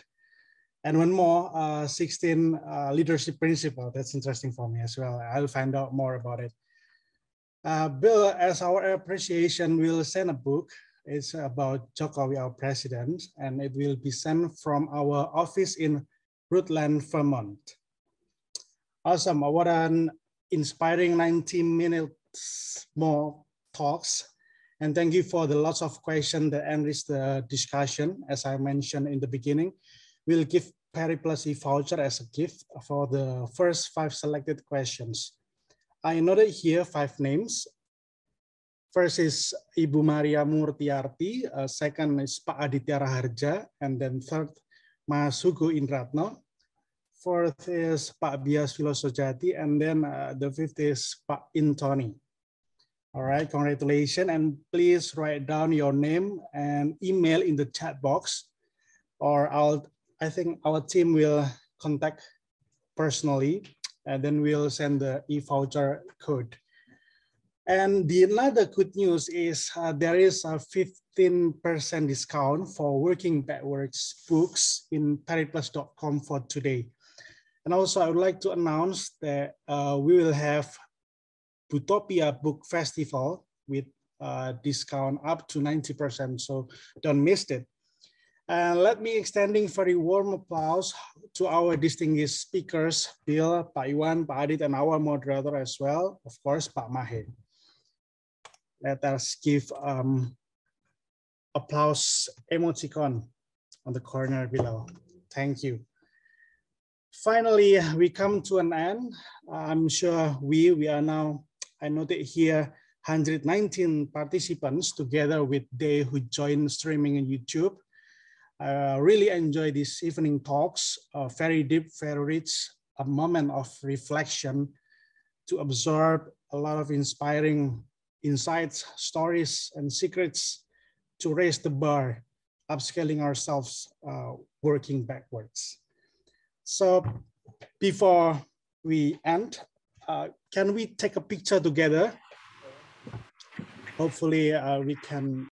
and one more, uh, 16 uh, leadership principle. That's interesting for me as well. I'll find out more about it. Uh, Bill, as our appreciation, we'll send a book. It's about Jokowi, our president, and it will be sent from our office in Rutland, Vermont. Awesome. What an inspiring 19 minutes more talks. And thank you for the lots of questions that enrich the discussion. As I mentioned in the beginning, we'll give Periplus e-voucher as a gift for the first five selected questions. I noted here five names. First is Ibu Maria Murtiarti, uh, second is Pak Aditya Raharja, and then third, Mas Hugo Indratno, fourth is Pak Bias Filosojati, and then uh, the fifth is Pak Intoni. All right, congratulations, and please write down your name and email in the chat box, or I'll, I think our team will contact personally, and then we'll send the e-voucher code. And the another good news is uh, there is a 15% discount for working backwards books in periplus.com for today. And also I would like to announce that uh, we will have Butopia Book Festival with uh, discount up to 90%, so don't miss it. And let me extending very warm applause to our distinguished speakers, Bill, Pak Iwan, Pak Adit, and our moderator as well, of course, Pak Mahe. Let us give um, applause emoticon on the corner below. Thank you finally, we come to an end. I'm sure we, we are now, I noted here, 119 participants together with they who joined streaming in YouTube. I really enjoy these evening talks, uh, very deep, very rich, a moment of reflection to absorb a lot of inspiring insights, stories, and secrets to raise the bar, upscaling ourselves, uh, working backwards. So before we end, uh, can we take a picture together? Hopefully uh, we can